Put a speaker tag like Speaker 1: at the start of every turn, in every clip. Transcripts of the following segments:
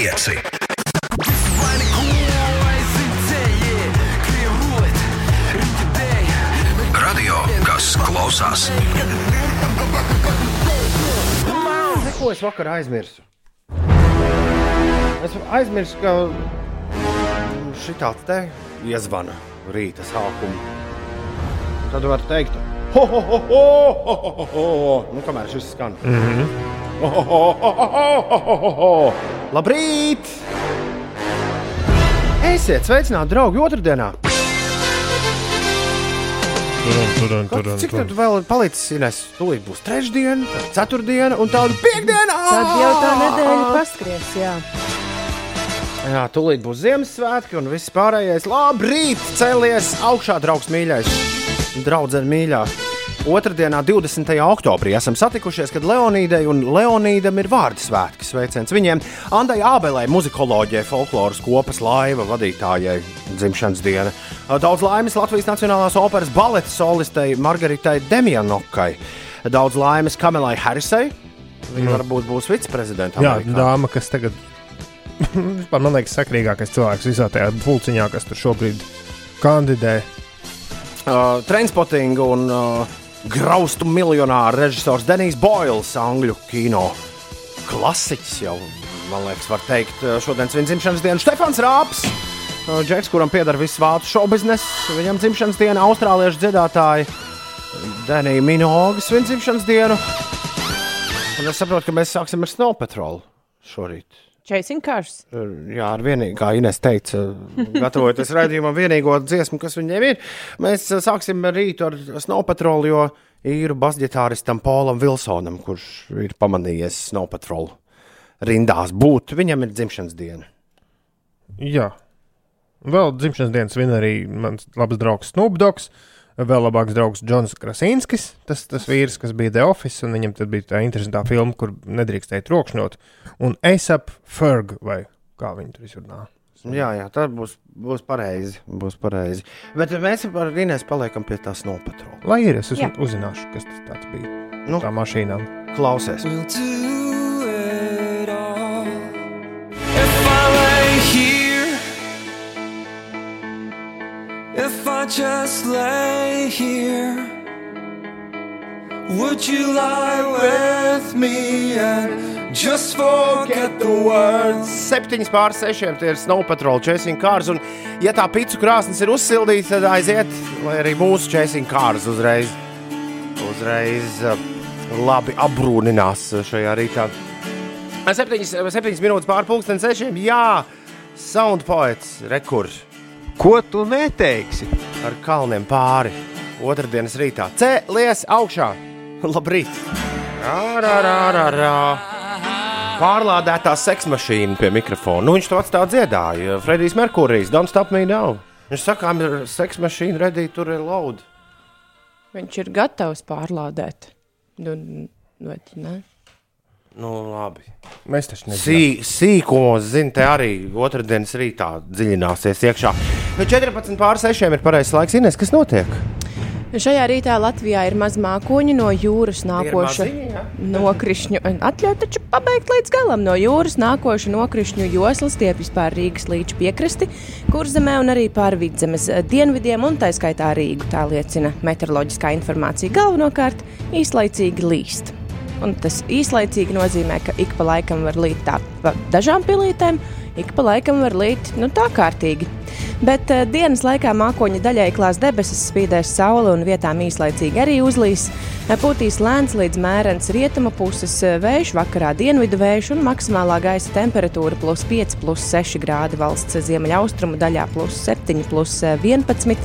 Speaker 1: pieci. Radio, kas klausās.
Speaker 2: Ko es vakar aizmirsu? Es aizmirsu, ka šī tāds te iezvana rīta sākuma. Tad var teikt, ho, ho, ho, ho, ho, ho, ho. Nu, kamēr šis skan. Mm -hmm. ho, ho, ho, ho, ho, ho, ho, ho. Labrīt! Esiet sveicināti, draugi, otrdienā!
Speaker 3: Turan,
Speaker 2: Kad,
Speaker 3: turan,
Speaker 2: cik tad vēl ir palicis? Ines, tūlīt būs trešdiena, tad ceturtdiena un tāda piekdiena!
Speaker 4: Tad jau tā nedēļa paskries, jā.
Speaker 2: Jā, tūlīt būs Ziemassvētki un viss pārējais. Labrīt! Cēlies augšā, draugs mīļais! Draudzene mīļā! Otradienā, 20. oktobrī, esam satikušies, kad Leonīdai un Leonīdam ir vārdu svētki. Sveiciens viņiem! Andai Ābelē, muzikoloģijai, folkloras kopas laiva vadītājai dzimšanas diena. Daudz laimes Latvijas Nacionālās operas baleta solistei Margaritai Demjanokai. Daudz laimes Kamelai Harrisai. Viņa varbūt būs viceprezidenta.
Speaker 3: Jā, dāma, kas tagad. Vispār, man liekas, sakrīgākais cilvēks visā tajā pulciņā, kas tur šobrīd kandidē.
Speaker 2: uh, Trainspotting un uh, graustu miljonāru režisors Denijs Boils, angļu kino klasiķis jau, man liekas, var teikt, šodienas viņa dzimšanas diena. Stefans Rāps, Džeks, kuram pieder viss vācu šobizness, viņam dzimšanas diena, austrāliešu dziedātāji Denija Minogas, viņa dzimšanas dienu. Un es saprotu, ka mēs sāksim ar Snow Patrol šorīt.
Speaker 4: Chasing cars.
Speaker 2: Jā, ar vienīgo, kā Inês teica, gatavojoties raidījumam, vienīgo dziesmu, kas viņiem ir. Mēs eh, sāksim rītu ar Snow Patrol, jo īru basģitāristam Polam Vilsonam, kurš ir pamanījies Snow Patrol rindās būt, viņam ir dzimšanas diena.
Speaker 3: Jā. Vēl dzimšanas dienas vien arī mans labs draugs Snoopdogs. Vēl labāks draugs Džons Krasinskis, tas, tas vīrs, kas bija The Office, un viņam tad bija tā interesantā filma, kur nedrīkstēja trokšņot. Un ASAP Ferg, vai kā viņi tur izrunā.
Speaker 2: Jā, jā, tā būs, būs pareizi. Būs pareizi. Bet mēs ar Inês paliekam pie tā Snow Patrol.
Speaker 3: Lai ir, es uz, uzzināšu, kas tas bija.
Speaker 2: Nu.
Speaker 3: Tā mašīnā.
Speaker 2: Klausies!
Speaker 5: We'll just lay here, would you lie with me and just forget the words?
Speaker 2: Septiņas pār sešiem tie ir Snow Patrol chasing cars. Un, ja tā pīcis krāsnes ir uzsildīta, tad aiziet, lai arī mūsu chasing cars uzreiz, uzreiz uh, labi apbrūninās šajā rītā. Septiņas, septiņas minūtes pār pulksten sešiem. Jā, sound poets, rekurs
Speaker 6: Ko tu neteiksi?
Speaker 2: Ar kalniem pāri. Otradienas rītā cēlies augšā. Labrīt! Rā, rā, rā, rā. Pārlādētā seksmašīna pie mikrofona. Nu, viņš to atstāja dziedāja. Fredijs Merkurijs, Don't Stop Me Now. Viņš saka, ka ir seksmašīna, redī, tur ir lauda.
Speaker 4: Viņš ir gatavs pārlādēt. Nu, vai tu ne?
Speaker 2: Nu, labi.
Speaker 3: Mēs taču nezinām.
Speaker 2: Sī, sīkumos, zinu, te arī otrdienas rītā dziļināsies iekšā. Nu, 14 pār 6 ir pareizais laiks. Ines, kas notiek?
Speaker 4: Šajā rītā Latvijā ir maz mākoņi no jūras nākoša nokrišņu. Atļauj taču pabeigt līdz galam no jūras nākoša nokrišņu joslas stiepjas pār Rīgas līča piekrasti, kurzemē un arī pār vidzemes dienvidiem un tā skaitā Rīgu. Tā liecina meteoroloģiskā informācija galvenokārt īslaicīgi līst. Tas īslaicīgi nozīmē, ka ik pa laikam var līt tā pa dažām pilītēm, ik pa laikam var līt nu, tā kārtīgi. Bet uh, dienas laikā mākoņa daļai klās debesis, spīdēs saule un vietām īslaicīgi arī uzlīs. Eh, Pūtīs lēns līdz mērens rietumu puses eh, vējš, vakarā dienvidu vējš un maksimālā gaisa temperatūra plus 5, plus 6 grādi valsts ziemeļaustrumu daļā plus 7, plus eh, 11.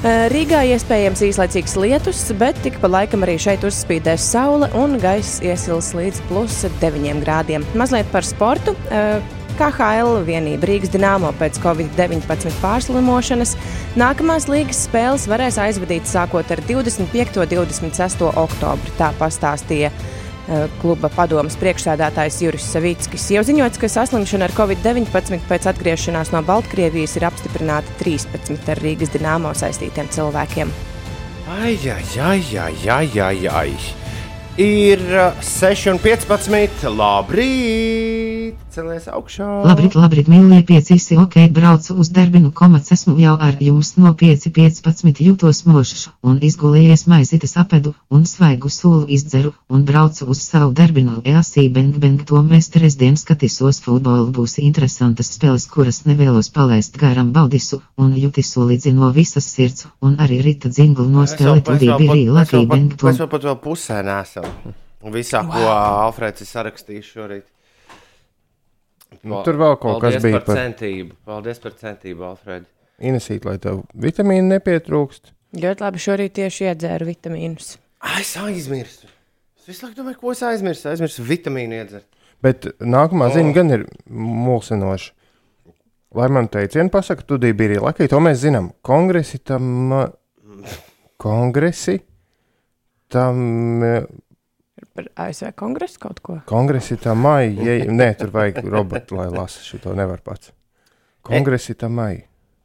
Speaker 4: Eh, Rīgā iespējams īslaicīgs lietus, bet tik pa laikam arī šeit uzspīdēs saule un gaiss iesils līdz plus 9 grādiem. Mazliet par sportu. eh, KHL vienība Rīgas Dienāmo pēc Covid-19 pārslimošanas nākamās līgas spēles varēs aizvadīt sākot ar 25. un 26. oktobri. Tā pastāstīja kluba padomas priekšsēdētājs Juris Savickis. Jau ziņots, ka saslimšana ar Covid-19 pēc atgriešanās no Baltkrievijas ir apstiprināta 13 ar Rīgas Dienāmo saistītiem cilvēkiem.
Speaker 2: Ai, ai, ai, ai, ai, ai, ai. Ir uh, 6,15. Labrīt! Celies augšā.
Speaker 7: Labrīt, labrīt, mīļie piecīsi, ok, braucu uz darbinu komats, esmu jau ar jums no 5.15 jūtos mošs, un izgulējies maizītes apedu, un svaigu sulu izdzeru, un braucu uz savu darbinu, EASī beng beng to mēs trešdien skatīsos futbolu, būs interesantas spēles, kuras nevēlos palaist garam baudisu, un jutisu līdzi no visas sirds, un arī rīta dzinglu no spēlēt udī birī lakī beng to.
Speaker 2: Mēs vēl pat vēl pusē nesam. Visā, ko Alfrēds ir sarakstījis šorīt.
Speaker 3: Nu, tur vēl kaut kas
Speaker 2: Paldies
Speaker 3: bija
Speaker 2: par centību. Paldies par centību, Alfrēd.
Speaker 3: Inesīt, lai tev vitamīnu nepietrūkst.
Speaker 4: Ļoti labi, šorīt tieši iedzēru vitamīnus.
Speaker 2: Ai, Es aizmirsu. Es visu laiku domāju, ko es aizmirsu. Aizmirsu vitamīnu iedzert.
Speaker 3: Bet nākamā
Speaker 2: Oh.
Speaker 3: ziņa gan ir mulsinoša. Lai man teicienu pasaka, tu biji arī Latvija, to mēs zinām. Kongresi tam. uh, Kongresi tam.
Speaker 4: Par ASV kongresu kaut ko.
Speaker 3: Kongresi tam maija. Nē, tur vajag robotu, lai lasa šo nevar pats. Kongresi tam maija.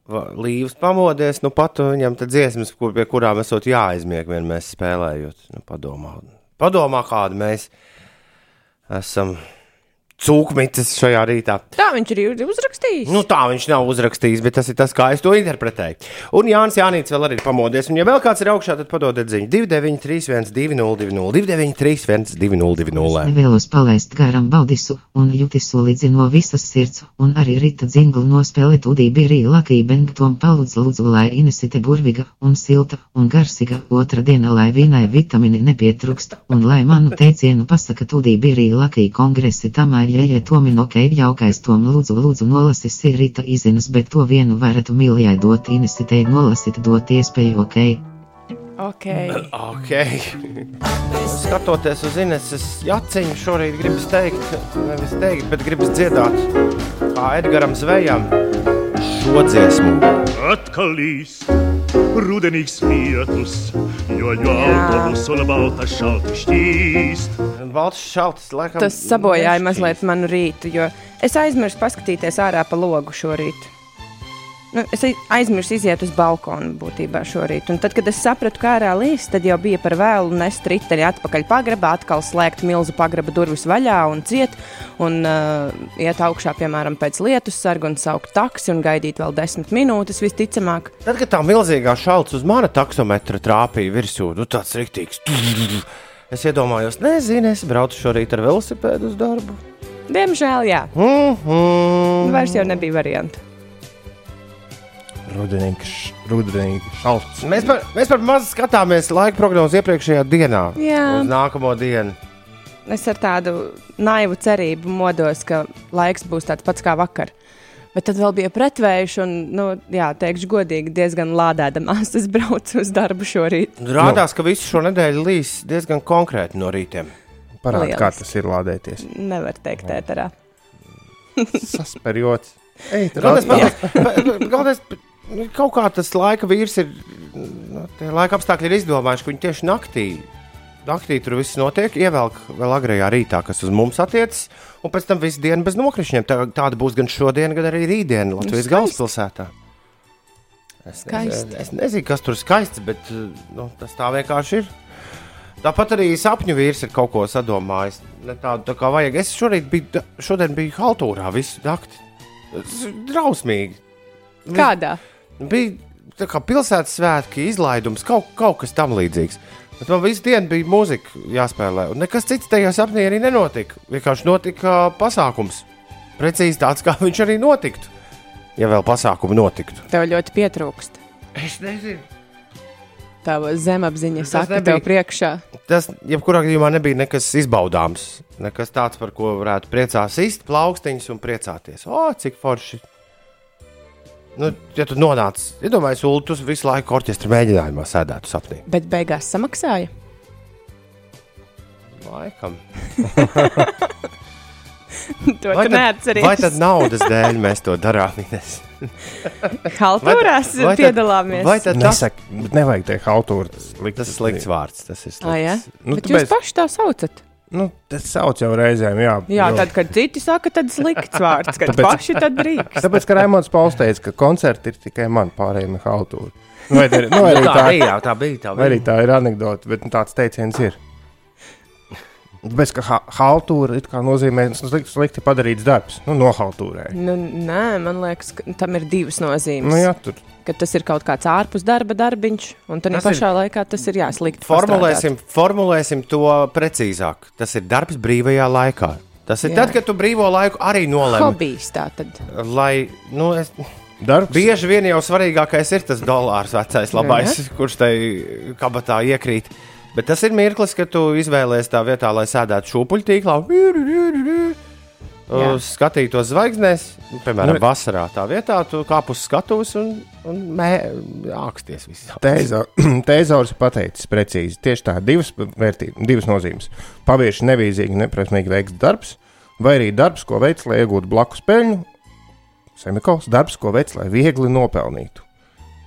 Speaker 2: Va- Līvs pamodies, nu pat viņam te dziesmas, kur, pie kurām esot jāaizmieg, vien mēs spēlējot. Nu, padomā, padomā, kāda mēs esam cūkmitis šajā rītā.
Speaker 4: Tā viņš arī ir uzrakstījis.
Speaker 2: Nu, tā viņš nav uzrakstījis, bet tas ir tas, kā es to interpretēju. Un Jānis Jānis vēl arī ir pamodies. Un, ja vēl kāds ir augšā, tad padodiet ziņu 293, 202, 293, 202.
Speaker 7: Nevēlos palaist garam baudisu, un jutisu līdzi no visas sirds, un arī rīta dzinglu nospēlēt udī birī lakī bengtom palūdz lūdzu, lai inesite burviga un silta un garsiga otra diena, lai vīnai vitamini nepietrūkst, un lai manu teicienu pasaka udī birī lakī kongresi tamā jēja tomino ok jaukais tom lūdzu lūdzu nolasis ir rīta izinas, bet to vienu varētu mīlijai dot inesitei nolasit dot iespēju ok.
Speaker 4: Ok.
Speaker 2: Okay. Skatoties uz Ineses jaciņu, šorīt gribas teikt, nevis teikt, bet gribas dziedāt kā Edgars Zvejam šo dziesmu.
Speaker 8: Atkal līs, rudenīgs lietus, jo, jo
Speaker 4: Jā.
Speaker 8: autobus un balta šalti šķīst.
Speaker 2: Šaltis, laikam.
Speaker 4: Tas sabojāja
Speaker 2: nešķīst.
Speaker 4: mazliet manu rītu, jo es aizmirsu paskatīties ārā pa logu šorīt. Nu, es ai- aizmirsu iziet uz balkonu būtībā šorīt. Un tad, kad es sapratu, kā ārā līs, tad jau bija par vēlu nest riteni atpakaļ pagrabā, atkal slēgt milzu pagraba durvis vaļā un ciet, un uh, iet augšā, piemēram, pēc lietus sargu un saukt taksi un gaidīt vēl desmit minūtes visticamāk.
Speaker 2: Tad, kad tā milzīgā šalts uz mana taksometra trāpīja virsū, nu tāds rīktīgs. Es iedomājos, nezinu, es braucu šorīt ar velosipēdu uz darbu.
Speaker 4: Diemžēl, jā,
Speaker 2: Mm -hmm.
Speaker 4: vairs jau nebija variantu.
Speaker 3: Rudenīgs, rudenīgs šalts.
Speaker 2: Mēs par, mēs par maz skatāmies laika prognozi iepriekšējā dienā.
Speaker 4: Jā.
Speaker 2: Uz nākamo dienu.
Speaker 4: Es ar tādu naivu cerību modos, ka laiks būs tāds pats kā vakar. Bet tad vēl bija pretvējš, un, nu, jā, teikšu godīgi, diezgan lādēdamās es braucu uz darbu šorīt.
Speaker 2: Rādās, ka visu šo nedēļu līs diezgan konkrēti no rītiem.
Speaker 3: Parāda,
Speaker 4: Lielisks.
Speaker 3: kā tas ir lādēties.
Speaker 4: Nevar teikt, ēterā.
Speaker 3: Sasperjots.
Speaker 2: Galvenais, nu, kaut kā tas laika vīrs ir, nu, laika apstākļi ir izdomājuši, ka viņi tieši naktī, naktī tur viss notiek, ievelk vēl agrajā rītā, kas uz mums attiecas, un pēc tam visu dienu bez nokrišņiem. Tā, tāda būs gan šodien, gan arī rītdien Latvijas
Speaker 4: skaisti.
Speaker 2: galvaspilsētā. Es,
Speaker 4: Skaisti.
Speaker 2: es nezinu, kas tur ir skaists, bet nu, tas tā vienkārši ir. Tāpat arī sapņu vīrs ir kaut ko sadomājis. Ne tādu tā kā vajag. Es šorīt biju, šodien biju haltūrā visu nakti. Drausmīgi.
Speaker 4: Kādā?
Speaker 2: Bija tā kā pilsētas svētki, izlaidums, kaut, kaut kas tam līdzīgs. Bet man visu dienu bija mūzika jāspēlē, un nekas cits tajā sapnī arī nenotika. Vienkārši notika pasākums. Precīzi tāds, kā viņš arī notiktu. Ja vēl pasākumi notiktu.
Speaker 4: Tev ļoti pietrūkst.
Speaker 2: Es nezinu.
Speaker 4: Tava zemapziņa
Speaker 2: Tas
Speaker 4: saka
Speaker 2: nebija-
Speaker 4: tev priekšā.
Speaker 2: Tas, jebkurā gadījumā, nebija nekas izbaudāms. Nekas tāds, par ko varētu priecāties, īsti plaukstiņus un priecāties. O, cik forši! Nu, ja tu nonāc, iedomājies, Ulu, tu visu laiku orķestra mēģinājumā sēdētu sapnī.
Speaker 4: Bet beigās samaksāja.
Speaker 2: Laikam.
Speaker 4: to tu neatceries.
Speaker 2: vai tad naudas dēļ mēs to darām?
Speaker 4: Haltūrās
Speaker 2: vai tad-
Speaker 4: piedalāmies.
Speaker 2: Vai tad tas,
Speaker 3: Nesaka, bet nevajag teikt haltūru. Tas,
Speaker 2: tas ir slikts vārds? Tas ir
Speaker 4: Ah, ja?
Speaker 2: slikts.
Speaker 3: Nu,
Speaker 4: Bet jūs
Speaker 3: tāpēc-
Speaker 4: paši tā saucat.
Speaker 3: Nu, tas sauc jau reizēm, jā.
Speaker 4: Jā,
Speaker 3: jo-
Speaker 4: tad, kad citi saka, tad slikts vārds, kad
Speaker 3: Tāpēc-
Speaker 4: paši tad drīkst.
Speaker 3: Tāpēc, ka Raimons Pauls teica, ka koncerti ir tikai man pārējiem ir haltūra. Nu, vai, tā ir- nu, vai,
Speaker 2: Nu,
Speaker 3: arī
Speaker 2: tā
Speaker 3: tā,
Speaker 2: bija, jā, tā bija. Tā
Speaker 3: vai arī
Speaker 2: bija.
Speaker 3: tā ir anekdote, bet nu, tāds teiciens ir. Bez kā ha haltūra it kā nozīmē slikti, slikti padarīts darbs. Nu, nohaltūrē.
Speaker 4: Nu, nē, man liekas, ka tam ir divas nozīmes.
Speaker 3: Nu, jā, tur
Speaker 4: Ka tas ir kaut kāds ārpus darba darbiņš, un
Speaker 2: Tas
Speaker 4: pašā laikā tas ir jāslikti.
Speaker 2: Formulēsim, formulēsim to precīzāk. Tas ir darbs brīvajā laikā. Tas ir
Speaker 4: Jā.
Speaker 2: tad, kad tu brīvo laiku arī nolēmi.
Speaker 4: Hobijs tā tad.
Speaker 2: Lai, nu, es,
Speaker 3: darbs.
Speaker 2: bieži vien jau svarīgākais ir tas dolārs, vecais, labais, kurš tai kabatā iekrīt. Bet tas ir mirklis, kad tu izvēlējies tā vietā, lai sēdētu šūpuļtīklā.
Speaker 4: Jā.
Speaker 2: Skatītos zvaigznēs, nu, piemēram,
Speaker 3: Nu,
Speaker 2: vasarā. Tā vietā tu kāp uz skatuves un, un mē, āksties.
Speaker 3: Teizaurs ir pateicis precīzi. Tieši tā, divas, vērtī, divas nozīmes. Pavieši nevīzīgi, neprasmīgi veikts darbs, vai arī darbs, ko veids, lai iegūtu blakus peļņu. Semikols, darbs, ko veids, lai viegli nopelnītu.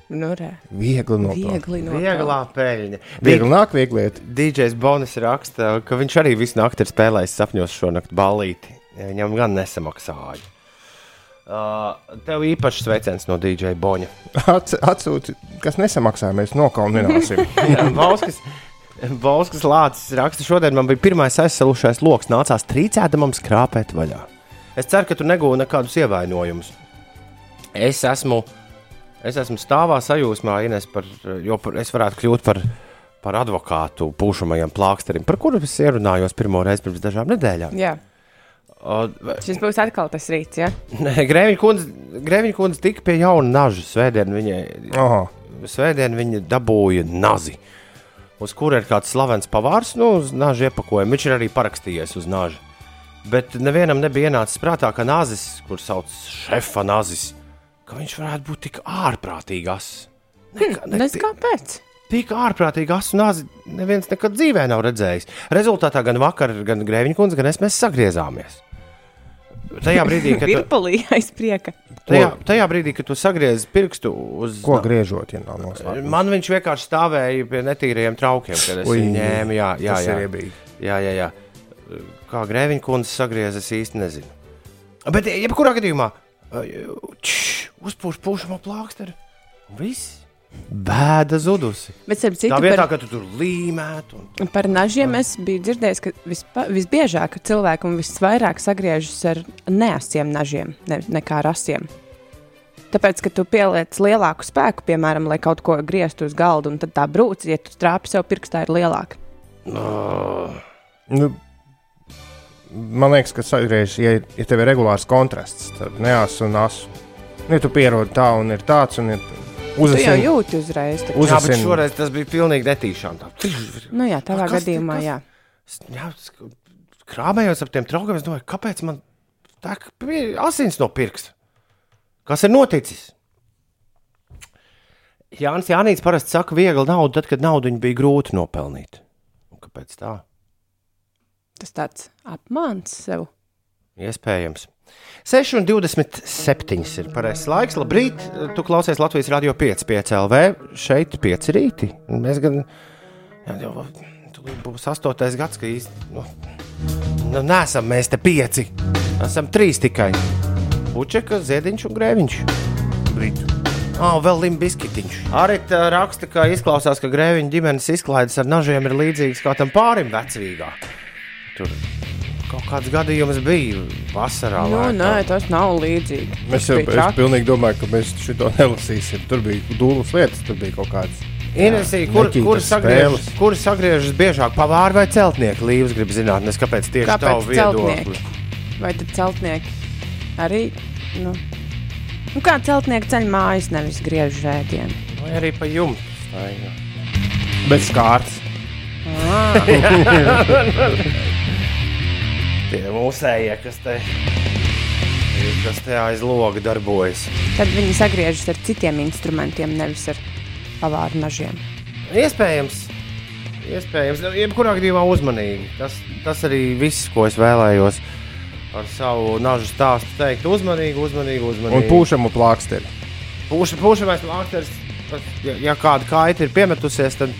Speaker 4: Nu, re,
Speaker 3: Viegli nopelnīt.
Speaker 2: Vieglā peļņa.
Speaker 3: Viegli nāk, viegli iet.
Speaker 2: DJs Bonis raksta, ka viņš arī visu nakti ir spēlējis sapņos šonakt ballīti. Viņam gan nesamaksāja. Uh, tev īpašs sveiciens no DJ Boņa.
Speaker 3: Ats- Atsūti, kas nesamaksā, mēs nokaunināsim.
Speaker 2: Bauskas, Bauskas lācis raksta, šodien man bija pirmais aizsalušais lokus, nācās trīcēdamam skrāpēt vaļā. Es ceru, ka tu negūsi nekādus ievainojumus. Es esmu, es esmu stāvā sajūsmā, Ines, par, jo par, es varētu kļūt par, par advokātu pūšamajam plāksterim, par kuru es ierunājos pirmo reizi pirms dažām nedēļām.
Speaker 4: Jā,
Speaker 2: O,
Speaker 4: šis būs atkal tas rīts. Ja?
Speaker 2: Nē, Grēviņa kundze, tika pie jauna naža. Svētdien viņai,
Speaker 3: Aha.
Speaker 2: svētdien viņa dabūja nazi, uz kura ir kāds slavens pavārs, nu, uz naža iepakojumu. Viņš ir arī parakstījies uz naža. Bet nevienam nebija ienācis prātā, ka nazis, kurš sauc šefa nazis, ka viņš varētu būt tik ārprātīgs.
Speaker 4: Nezinu, kāpēc.
Speaker 2: Tik ārprātīgi asu nāzi neviens nekad dzīvē nav redzējis. Rezultātā gan vakar, gan Grēviņa kundze, gan es mēs sagriezāmies. Tajā brīdī, kad tu,
Speaker 4: Virpulī aiz prieka.
Speaker 2: tajā, tajā brīdī, kad tu sagriezi pirkstu uz
Speaker 3: Ko griežot, ja nav noslēgts?
Speaker 2: Man viņš vienkārši stāvēja pie netīriem traukiem, kad es
Speaker 3: Ui,
Speaker 2: viņu ņēmu. Jā, jā,
Speaker 3: tas
Speaker 2: jā. jā, jā, jā. Kā grēviņa kundze sagriezās, es īsti nezinu. Bet, jebkurā gadījumā, uzpūš pūšamo plāksteri. un Viss. Bēda zudusi.
Speaker 4: Bet, citu,
Speaker 2: Tā vietā,
Speaker 4: par,
Speaker 2: ka tu tur līmētu. Un...
Speaker 4: par nažiem es biju dzirdējis, ka vispa, visbiežāk cilvēki un visvairāk sagriežas ar neasiem nažiem ne, nekā ar asiem. Tāpēc, ka tu pieliec lielāku spēku, piemēram, lai kaut ko grieztu uz galda, un tad tā brūce, ja tu trāpi sev pirkstā, ir lielāka.
Speaker 3: Nu, man liekas, ka sagriež, ja, ja tev ir regulārs kontrasts starp neasu un asu. Nu, ja tu pierodi tā un ir tāds, un ir
Speaker 4: Tu jau jūti uzreiz. taču.
Speaker 2: Jā, bet šoreiz tas bija pilnīgi netīšām. Tā.
Speaker 4: Nu, jā, tādā
Speaker 2: Kas
Speaker 4: gadījumā,
Speaker 2: kas-
Speaker 4: jā.
Speaker 2: Jā, krāpējos ar tiem traukiem, es domāju, kāpēc man tā asins no pirksta? Kas ir noticis? Jānis Jānis parasti saka, viegli naudu, tad, kad naudu bija grūti nopelnīt. Un kāpēc tā?
Speaker 4: Tas tāds apmāns sev.
Speaker 2: Iespējams. 6,27 ir pareizais laiks. Labrīt, tu klausies Latvijas Rādio 5, 5 LV. Šeit 5 rīti. Mēs gan. Jau būs 8. gads, ka īsti. Nu, nu, nesam mēs te 5. Esam 3 tikai. Puķeka, ziediņš un grēviņš.
Speaker 3: Brīt.
Speaker 2: Ah, oh, vēl limbiskitiņš. Arī tā raksta, ka izklausās, ka grēviņa ģimenes izklaides ar nažiem ir līdzīgas kā tam pārim vecvīgā. Tur kāds gadījums bija vasarā.
Speaker 4: Nu,
Speaker 2: laikā.
Speaker 4: nē, tas nav līdzīgi. Tas
Speaker 3: jau
Speaker 4: traki.
Speaker 3: pilnīgi domāju, ka mēs šo nelasīsim. Tur bija dūlas lietas, tur bija kaut kādas.
Speaker 2: Inesī, kur, kur, sagriežas, kur sagriežas biežāk pavāri vai celtnieki? Līvs grib zināt, nes kāpēc tieši
Speaker 4: Kāpēc
Speaker 2: tavu viedokli.
Speaker 4: celtnieki? Vai tad celtnieki arī? Nu, nu kā celtnieki ceļ mājas, nevis griež rēdienu.
Speaker 2: Vai arī pa jumtu. staigā.
Speaker 3: Bez kārtas.
Speaker 2: Tie mūsējie, kas te, kas te aiz loga darbojas.
Speaker 4: Tad viņi sagriežas ar citiem instrumentiem, nevis ar pavāru nažiem.
Speaker 2: Iespējams, iespējams. Jebkurā gadījumā uzmanīgi. Tas, tas arī viss, ko es vēlējos ar savu nažu stāstu teikt. Uzmanīgi, uzmanīgi, uzmanīgi.
Speaker 3: Un pūšamu plāksteri.
Speaker 2: Puša, pušamais plāksters, ja, ja kāda kaita ir piemetusies, tad,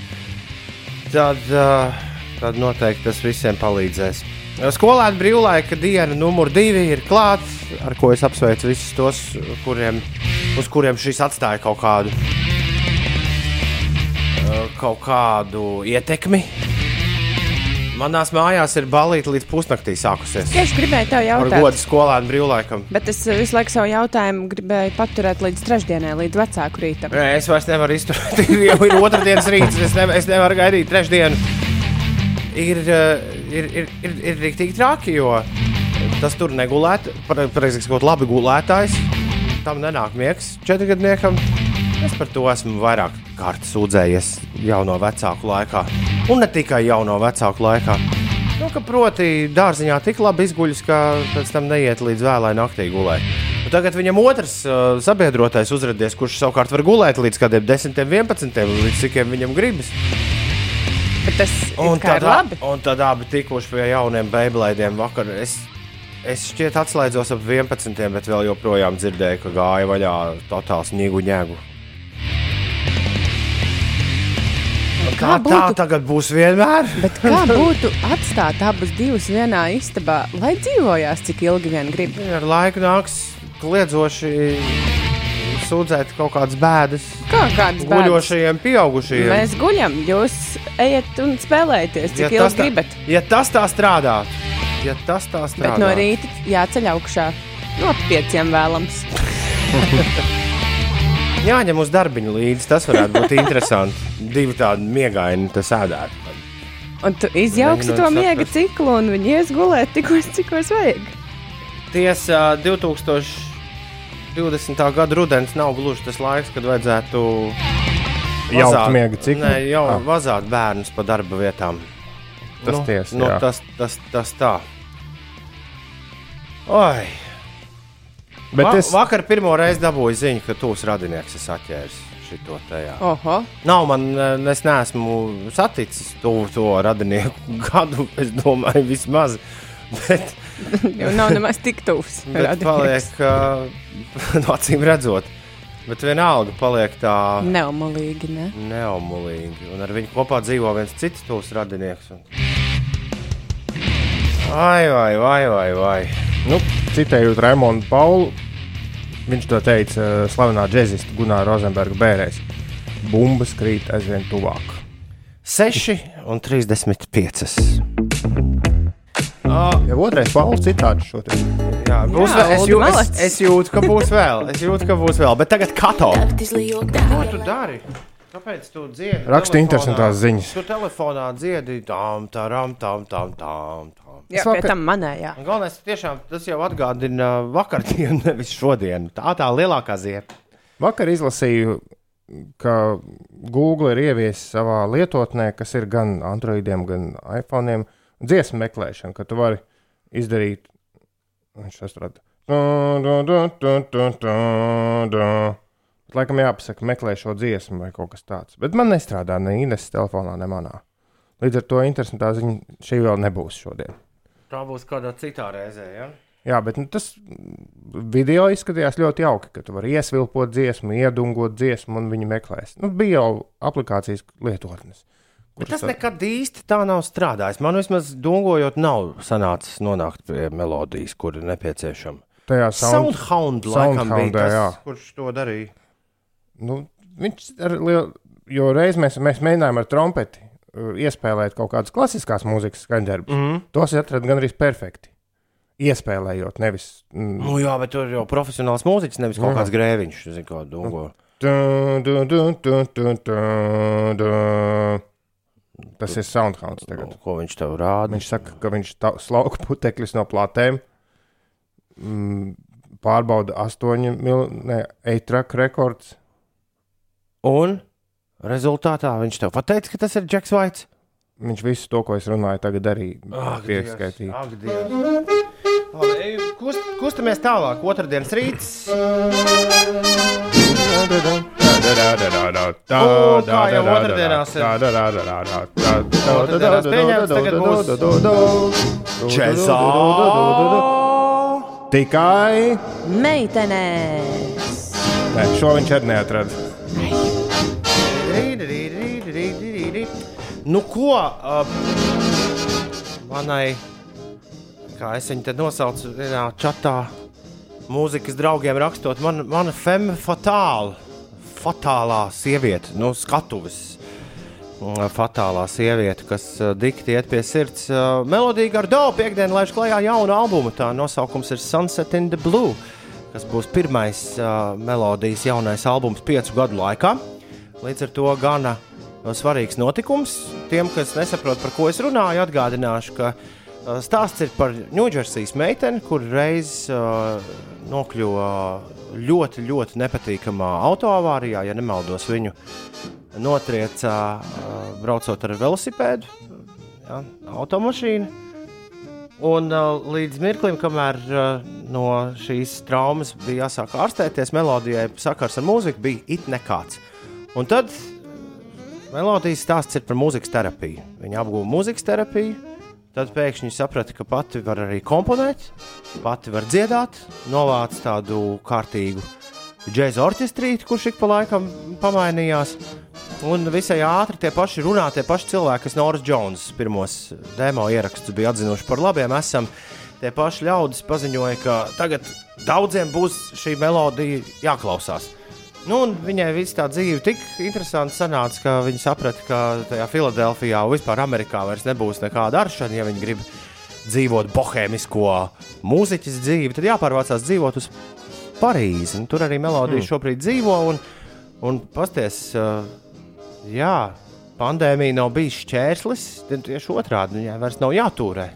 Speaker 2: tad, uh, tad noteikti tas visiem palīdzēs. Skolēna brīvlaika diena numur divi ir klāts, ar ko es apsveicu visus tos, kuriem, uz kuriem šis atstāja kaut kādu, uh, kaut kādu ietekmi. Manās mājās ir balīti līdz pusnaktī sākusies.
Speaker 4: Tieši gribēju tev jautāt.
Speaker 2: godu skolēnu brīvlaikam.
Speaker 4: Bet es visu laiku savu jautājumu gribēju paturēt līdz trešdienai, līdz vecāku rītam.
Speaker 2: Nē, es vairs nevaru izturēt. Ir jau ir otrdienas rīts, es, nev es nevaru gaidīt trešdienu. Ir, eh, ir, ir, ir, ir rīktīgi traki, jo tas tur negulēt. Pareizi sakot, labi gulētājs. Tam nenāk miegs četrgadniekam. Es par to esmu vairāk kārtas sūdzējies jauno vecāku laikā. Un ne tikai jauno vecāku laikā. Nu, proti, dārziņā tik labi izguļas, ka pēc tam neiet līdz vēlai naktī gulēt. Un tagad viņam otrs uh, sabiedrotais uzrādījis, kurš savukārt var gulēt līdz kādiem 10, 11, līdz cikiem viņam gribas.
Speaker 4: Bet tas
Speaker 2: Un
Speaker 4: kā
Speaker 2: tad,
Speaker 4: ir labi.
Speaker 2: un tad abi tikuši pie jauniem beiglaidiem vakar. Es, es šķiet atslēdzos ap 11, bet vēl joprojām dzirdēju, ka gāja vaļā totāls ņēgu ņēgu.
Speaker 4: Kā
Speaker 2: Tā, tā
Speaker 4: būtu,
Speaker 2: tagad būs vienmēr.
Speaker 4: kā būtu atstāt abus divus vienā istabā, lai dzīvojās cik ilgi vien grib?
Speaker 2: Ar laiku nāks kliedzoši sūdzēt kaut kādas bēdas
Speaker 4: Kā kāds bērns?
Speaker 2: guļošajiem, pieaugušajiem.
Speaker 4: Mēs guļam, jūs ejat un spēlēties, cik
Speaker 2: Ja
Speaker 4: ilgi
Speaker 2: tas tā-
Speaker 4: gribat.
Speaker 2: Ja tas tā strādātu, ja tas tā
Speaker 4: Bet
Speaker 2: strādātu,
Speaker 4: no rīta jāceļ augšā. No pieciem vēlams.
Speaker 2: jāņem uz darbiņu līdzi. Tas varētu būt interesanti. Divi tādi miegaini, tas ēdētu.
Speaker 4: Un tu izjauksi to miega ciklu, un viņi ies gulēt tikos, cikos vajag.
Speaker 2: Tiesa, 2020. gada rudens nav gluži tas laiks, kad vajadzētu
Speaker 3: Jaukt
Speaker 2: vazāt-
Speaker 3: miega ciklu?
Speaker 2: Nē, jau
Speaker 3: Ah.
Speaker 2: vazāt bērnus pa darba vietām.
Speaker 3: Tas
Speaker 2: nu,
Speaker 3: tiesa,
Speaker 2: nu,
Speaker 3: jā.
Speaker 2: tas, tas, tas tā. Oi!
Speaker 3: Bet
Speaker 2: Va
Speaker 3: es,
Speaker 2: Vakar pirmo reizi dabūju ziņu, ka tūs radinieks ir atķēris šito tajā.
Speaker 4: Oho,
Speaker 2: Nav man, es neesmu saticis to, to radinieku gadu, es domāju, vismaz. Bet,
Speaker 4: jau nav nemaz tik tuvs.
Speaker 2: bet paliek, uh, no acīm redzot, bet vienalga paliek tā
Speaker 4: Neumolīgi, ne?
Speaker 2: neomulīgi. Un ar viņu kopā dzīvo viens cits tūs radinieks. Un... Ai, vai, vai, vai, vai.
Speaker 3: nu, citējot Raimonu Paulu, viņš to teica uh, slavenā džēzista Gunāra Rozenberga bērēs. Bumbas krīt aizvien tuvāk.
Speaker 2: 6 un 35.
Speaker 3: Jau otrais Pauls citāts šodien.
Speaker 2: Jā, būs
Speaker 4: Jā,
Speaker 2: vēl. Es, jū, es, es jūtu, ka būs vēl. Es jūtu, ka būs vēl. Bet tagad kato. Ko tu dari? Kāpēc tu dziedi? Telefonā?
Speaker 3: interesantās ziņas.
Speaker 2: Tu telefonā dziedi tām, tām, tām, tām. tām.
Speaker 4: Jā, tam manējā.
Speaker 2: Un Galvenais, tiešām tas jau atgādina vakardienu, nevis šodienu. Tā tā lielākā ziepa.
Speaker 3: Vakar izlasīju, ka Google ir ieviesis savā lietotnē, kas ir gan Androidiem, gan iPhone, dziesmu meklēšanu, ka tu vari izdarīt. Viņš atrada. Laikam jāpasaka, meklē šo dziesmu vai kaut kas tāds. Bet man nestrādā ne Ines telefonā, ne manā. Līdz ar to interesantā ziņa šī vēl nebūs šodien.
Speaker 2: Tā būs kādā citā reizē. Ja?
Speaker 3: Jā, bet nu, tas video izskatījās ļoti jauki, ka tu vari iesvilpot dziesmu, iedungot dziesmu, un viņi meklēs. Nu, bija jau aplikācijas lietotnes.
Speaker 2: Bet tas
Speaker 3: tā-
Speaker 2: nekad īsti tā nav strādājis. Man vismaz dungojot, nav sanācis nonākt pie melodijas, kur ir nepieciešama.
Speaker 3: tajā sound,
Speaker 2: Soundhound laikam bija tas,
Speaker 3: jā.
Speaker 2: kurš to darīja.
Speaker 3: nu, viņš ar lielu, jo reiz mēs, mēs mēģinājām ar trompeti uh, iespēlēt kaut kādas klasiskās mūzikas skaņdarbus. Mm. Tos atradām gan arī perfekti. Iespēlējot, nevis. Mm,
Speaker 2: Nu, jā, bet tur jau profesionāls mūziķis, nevis kaut
Speaker 3: Jā.
Speaker 2: kāds grēviņš. zini, Kā dungo.
Speaker 3: du, Tas ir Soundhounds tagad.
Speaker 2: Nu, Ko viņš tev rāda?
Speaker 3: Viņš saka, ka viņš slauka putekļus no platēm, mm, pārbauda astoņu eitraku rekords.
Speaker 2: Un rezultātā viņš tev pateica, ka tas ir Džeks Vaits.
Speaker 3: Viņš visu to, ko es runāju, tagad arī pieskaitīja.
Speaker 2: Kust, kustamies tālāk. Otradienas rīts. O, kā jau otrdienās ir. Pieņemts, tagad būs Džezā.
Speaker 3: Tikai.
Speaker 4: Meitenēs!
Speaker 3: Nē, šo viņš arī neatrada.
Speaker 2: Nu, ko uh, manai, kā es viņu te nosaucu, vienā čatā, mūzikas draugiem rakstot, man, mana femme fatāla, fatālā sieviete, no skatuves. mm, fatālā sieviete, kas uh, dikti iet pie sirds. Uh, Melodija Gardo piekdienā laiž klajā jaunu albumu. Tā nosaukums ir Sunset in the Blue, kas būs pirmais uh, melodijas jaunais albums piecu gadu laikā. Līdz ar to gana svarīgs notikums. Tiem, kas nesaprot, par ko es runāju, atgādināšu, ka uh, stāsts ir par Ņūdžersijas meiteni, kur reiz uh, nokļuva ļoti, ļoti nepatīkamā autoavārijā, ja nemaldos viņu notrieca uh, braucot ar velosipēdu, ja, automašīnu. Un uh, līdz mirklim, kamēr uh, no šīs traumas bija jāsāk ārstēties, melodijai sakars ar mūziku bija it nekāds. Un tad melodijas stāsts ir par mūzikas terapiju. Viņa apguva mūzikas terapiju, tad pēkšņi saprata, ka pati var arī komponēt, pati var dziedāt, novāc tādu kārtīgu džēza orķestrīti, kurš ik pa laikam pamainījās. Un visai ātri tie paši runā, tie paši cilvēki, kas Norris Jones pirmos demo ierakstus bija atzinuši par labiem, esam tie paši ļaudis paziņoja, ka tagad daudziem būs šī melodija jāklausās. Nu, viņai viss tā dzīve tik interesanti sanāca, ka viņa saprata, ka tajā Filadelfijā un vispār Amerikā vairs nebūs nekāda aršana, ja viņi grib dzīvot bohēmisko mūziķis dzīvi, tad jāpārvācās dzīvot uz Parīzi. Un tur arī melodija mm. šobrīd dzīvo. Un, un pasties, uh, jā, pandēmija nav bijis šķērslis, tad tieši otrādi viņai vairs nav jātūrē.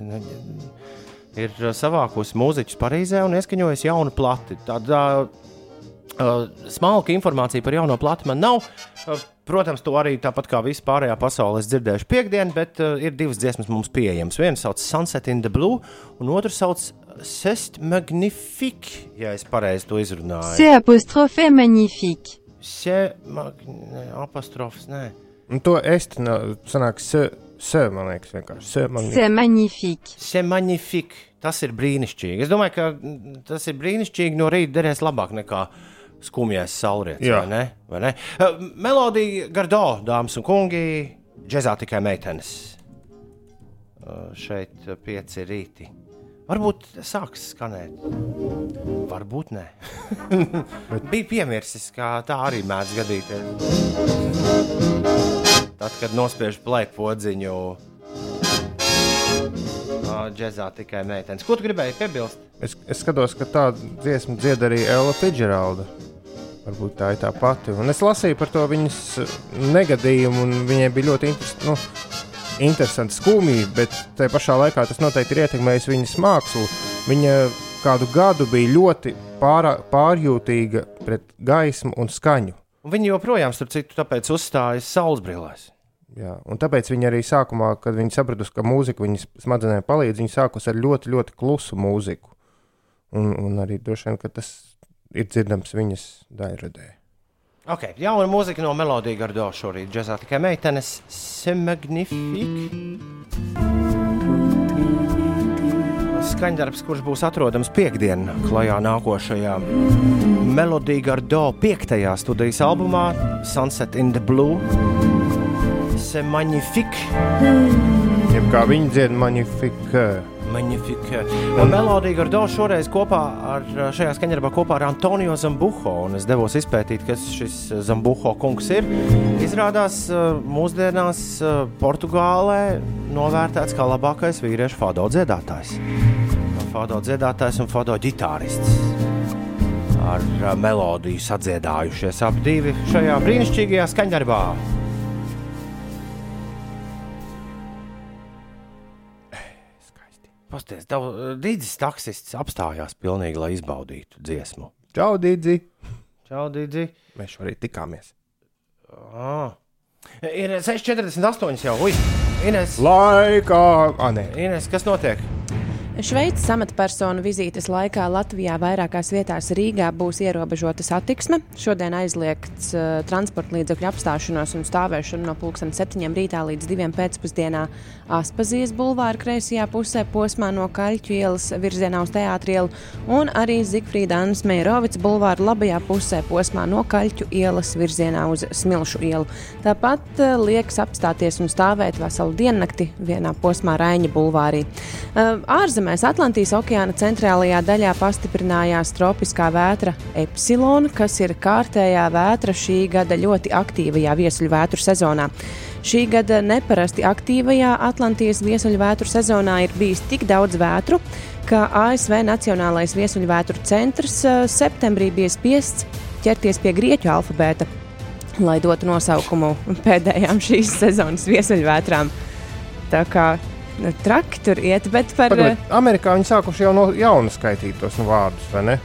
Speaker 2: Ir savākusi mūziķus Parīzē un ieskaņojusi jaunu plati. Tādā Uh, smalka informācija par jauno plati man nav. Uh, protams, to arī tāpat kā viss pārējā pasaulē dzirdējuši piekdienu, bet uh, ir divas dziesmas mums pieejamas. Viena sauc Sunset in the Blue, un otra sauc Sest Magnifique, ja es pareizi to izrunāju.
Speaker 9: C'est apostrophe magnifique.
Speaker 2: Se, mag, ne, apostrofs, nē.
Speaker 3: Un to es no, sanāk, se, se, man liekas, vienkārši. Se magnifique.
Speaker 9: C'est magnifique.
Speaker 2: Se Magnifique. Tas ir brīnišķīgi. Es domāju, ka mm, tas ir brīnišķīgi no rīta derēs labāk nekā skumjais saulrietis. Vai ne? Vai ne? Uh, Melodija Gardo, dāmas un kungi, džeksa tikai meitenes. Uh, šeit pieci rīti. Varbūt sāks skanēt. Varbūt nē. Bija piemirsis, ka tā arī mēdz gadīties. Tad, kad nospiež plēku podziņu, džeksa tikai meitenes. Ko tu gribēji piebilst?
Speaker 3: Es, es skatos, ka tādu dziesmu dzied arī Ella Fitzgeralda. Varbūt tā ir tā pati. Un es lasīju par to viņas negadījumu, un viņai bija ļoti interes, nu, interesanti skumība, bet tajā pašā laikā tas noteikti ir ietekmējis viņas mākslu. Viņa kādu gadu bija ļoti pārā, pārjūtīga pret gaismu un skaņu.
Speaker 2: Un Viņi joprojām, starp citu, tāpēc uzstājas saules brīvēs.
Speaker 3: Jā, un tāpēc viņa arī sākumā, kad viņa sapratusi, ka mūzika viņas smadzenēm palīdz, viņa sākus ar ļoti, ļoti klusu mūziku. Un, un arī droši vien, ka tas ir dzirdams viņas daļradē.
Speaker 2: Ok, jauna mūzika no Melodija Gardo šorīt. Džeksa tikai meitenes, Semagnifique. Skaņdarbs, kurš būs atrodams piekdienā, klajā nākošajā Melodija Gardo piektajā studijas albumā Sunset in the Blue. Semagnifique.
Speaker 3: Jeb kā viņa dzied, magnifika.
Speaker 2: Magnifique. Melodija Gardo šoreiz kopā ar šajā skaņdarbā kopā ar Antonio Zambuho. Un es devos izpētīt, kas šis Zambuho kungs ir. Izrādās, eh, mūsdienās eh, Portugālē novērtēts kā labākais vīriešu fado dziedātājs. Fado dziedātājs un fado ģitārists. Ar eh, melodiju sadziedājušies abi divi šajā brīnišķīgajā skaņdarbā. Pasties, Dīdzis taksists apstājās pilnīgi, lai izbaudītu dziesmu.
Speaker 3: Čau, Dīdzi!
Speaker 2: Čau, Dīdzi!
Speaker 3: Mēs šorīt tikāmies.
Speaker 2: Ah. Ir 6,48 jau. Ui, Ines,
Speaker 3: Laikā! Ah, nē.
Speaker 2: Ines, kas notiek?
Speaker 4: Šveices amatpersonu vizītes laikā Latvijā vairākās vietās Rīgā būs ierobežota satiksme. Šodien aizliegts uh, transporta līdzekļu apstāšanos un stāvēšanu no 7 rītā līdz 2 pēcpusdienā Aspazijas bulvāra kreisajā pusē posmā no Kaļķu ielas virzienā uz Teātri ielu un arī Zigfrīda Annas Meirovica bulvāra labajā pusē posmā no Kaļķu ielas virzienā uz Smilšu ielu. Tāpat uh, liekas apstāties un stāvēt veselu diennakti vienā posmā Raiņa bulvārī. Uh, ārzemēs Atlantijas okeāna centrālajā daļā pastiprinājās tropiskā vētra Epsilon, kas ir kārtējā vētra šī gada ļoti aktīvajā viesuļvētru sezonā. Šī gada neparasti aktīvajā Atlantijas viesuļvētru sezonā ir bijis tik daudz vētru, ka ASV Nacionālais viesuļvētru centrs eh, septembrī bija spiests ķerties pie grieķu alfabēta, lai dotu nosaukumu pēdējām šīs sezonas viesuļvētrām. Tā kā traki tur iet, bet par
Speaker 3: Pagad, Amerikā viņi sākuši jau no jauna skaitīt tos nu, vārdus, vai ne?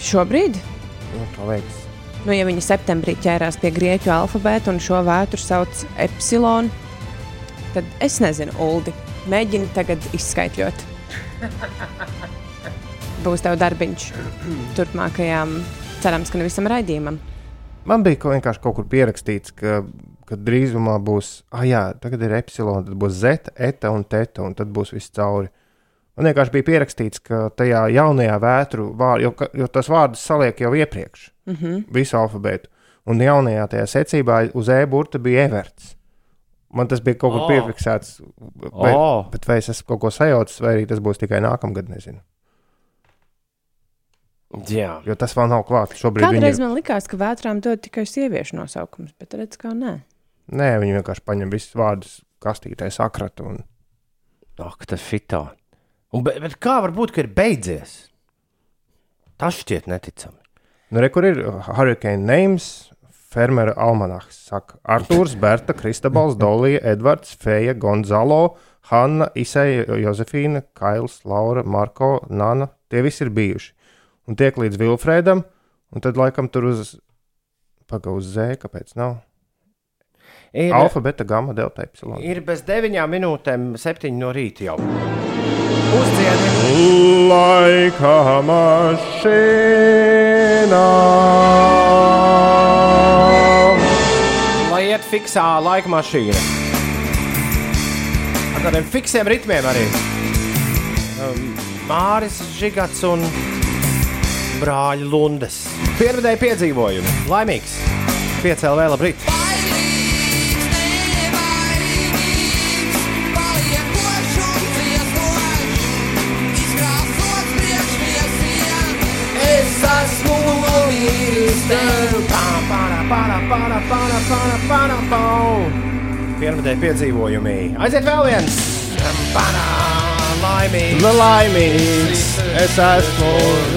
Speaker 4: šobrīd,
Speaker 3: Nu, tā liekas.
Speaker 4: nu, ja viņi septembrī ķērās pie grieķu alfabēta un šo vētru sauc Epsilon, tad es nezinu, Uldi, mēģini tagad izskaidrot. Būs tev darbiņš turpmākajām, cerams, ka nevisam raidījumam.
Speaker 3: Man bija vienkārši kaut kur pierakstīts, ka, ka drīzumā būs, ah, jā, tagad ir epsilon, tad būs zeta, eta un teta, un tad būs viss cauri. Man vienkārši bija pierakstīts, ka tajā jaunajā vētru vārdā, jo, jo tas vārdus saliek jau iepriekš,
Speaker 4: Mm -hmm.
Speaker 3: visu alfabētu, un jaunajā tajā secībā uz e-burta bija everts. Man tas bija kaut kur
Speaker 2: Oh.
Speaker 3: piefiksēts, vai,
Speaker 2: Oh.
Speaker 3: bet vai es esmu kaut ko sajaucis, vai arī tas būs tikai nākamgad, nezinu.
Speaker 2: Jā,
Speaker 3: Jo tas vēl nav klāts.
Speaker 4: Kādreiz
Speaker 3: ir,
Speaker 4: man likās, ka vētrām dod tikai sieviešu nosaukums, bet redz, ka nē.
Speaker 3: Nē, viņi vienkārši paņem visus vārdus kastītē sakratu. Un...
Speaker 2: ak, tas fitā. Un, bet, bet kā var būt, ka ir beidzies? Tas šķiet neticami.
Speaker 3: Nu, re, kur ir Hurricane Names, Fermera almanahs. Saka, Arthurs, Berta, Kristabals, Dolija, Edvards, Feja, Gonzalo, Hanna, Isai, Josefīna, Kails, Laura, Marko, Nana. Tie visi ir bijuši. Un tiek līdz Vilfrēdam, un tad laikam tur uz, paga uz Z, kāpēc nav?
Speaker 2: Ir,
Speaker 3: Alfa, beta, gamma, delta, epsilon.
Speaker 2: ir bez deviņām minūtēm, septiņi no rīta jau. Uzdziedi!
Speaker 3: Laika mašīnā.
Speaker 2: Lai iet fiksā laika mašīna. Ar tādiem fiksiem ritmiem arī. Um, Māris Žigats un brāļa Lundes. Piervedēji piedzīvojumi. Laimīgs! Piecēlē vēl labrīt! Es Piervedēji piedzīvojumi. Aiziet vēl viens! Laimīgs!
Speaker 3: Laimīgs! Es esmu!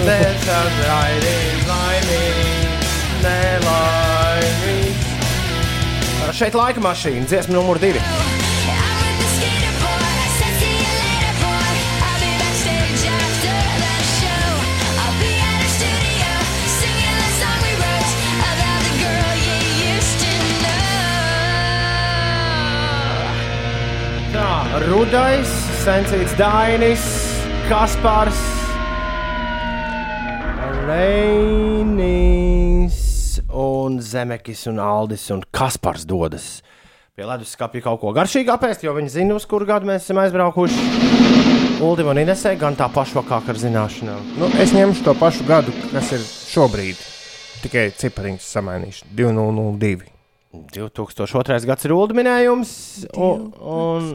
Speaker 2: Tiešām raidījis laimīgs, nelaimīgs. Šeit laika mašīna, dziesma numur divi. Rudais, Sensīts Dainis, Kaspars, Reinis un Zemekis un Aldis un Kaspars dodas pie leduskapja kaut ko garšīgu apēst, jo viņi zina, uz kuru gadu mēs esam aizbraukuši. Uldim un Inesē gan tā pašvakāk ar zināšanām.
Speaker 3: Nu, es ņemšu to pašu gadu, kas ir šobrīd. Tikai cipariņus samainīšu. 2002.
Speaker 2: 2002. gads ir Ulda minējums, un, un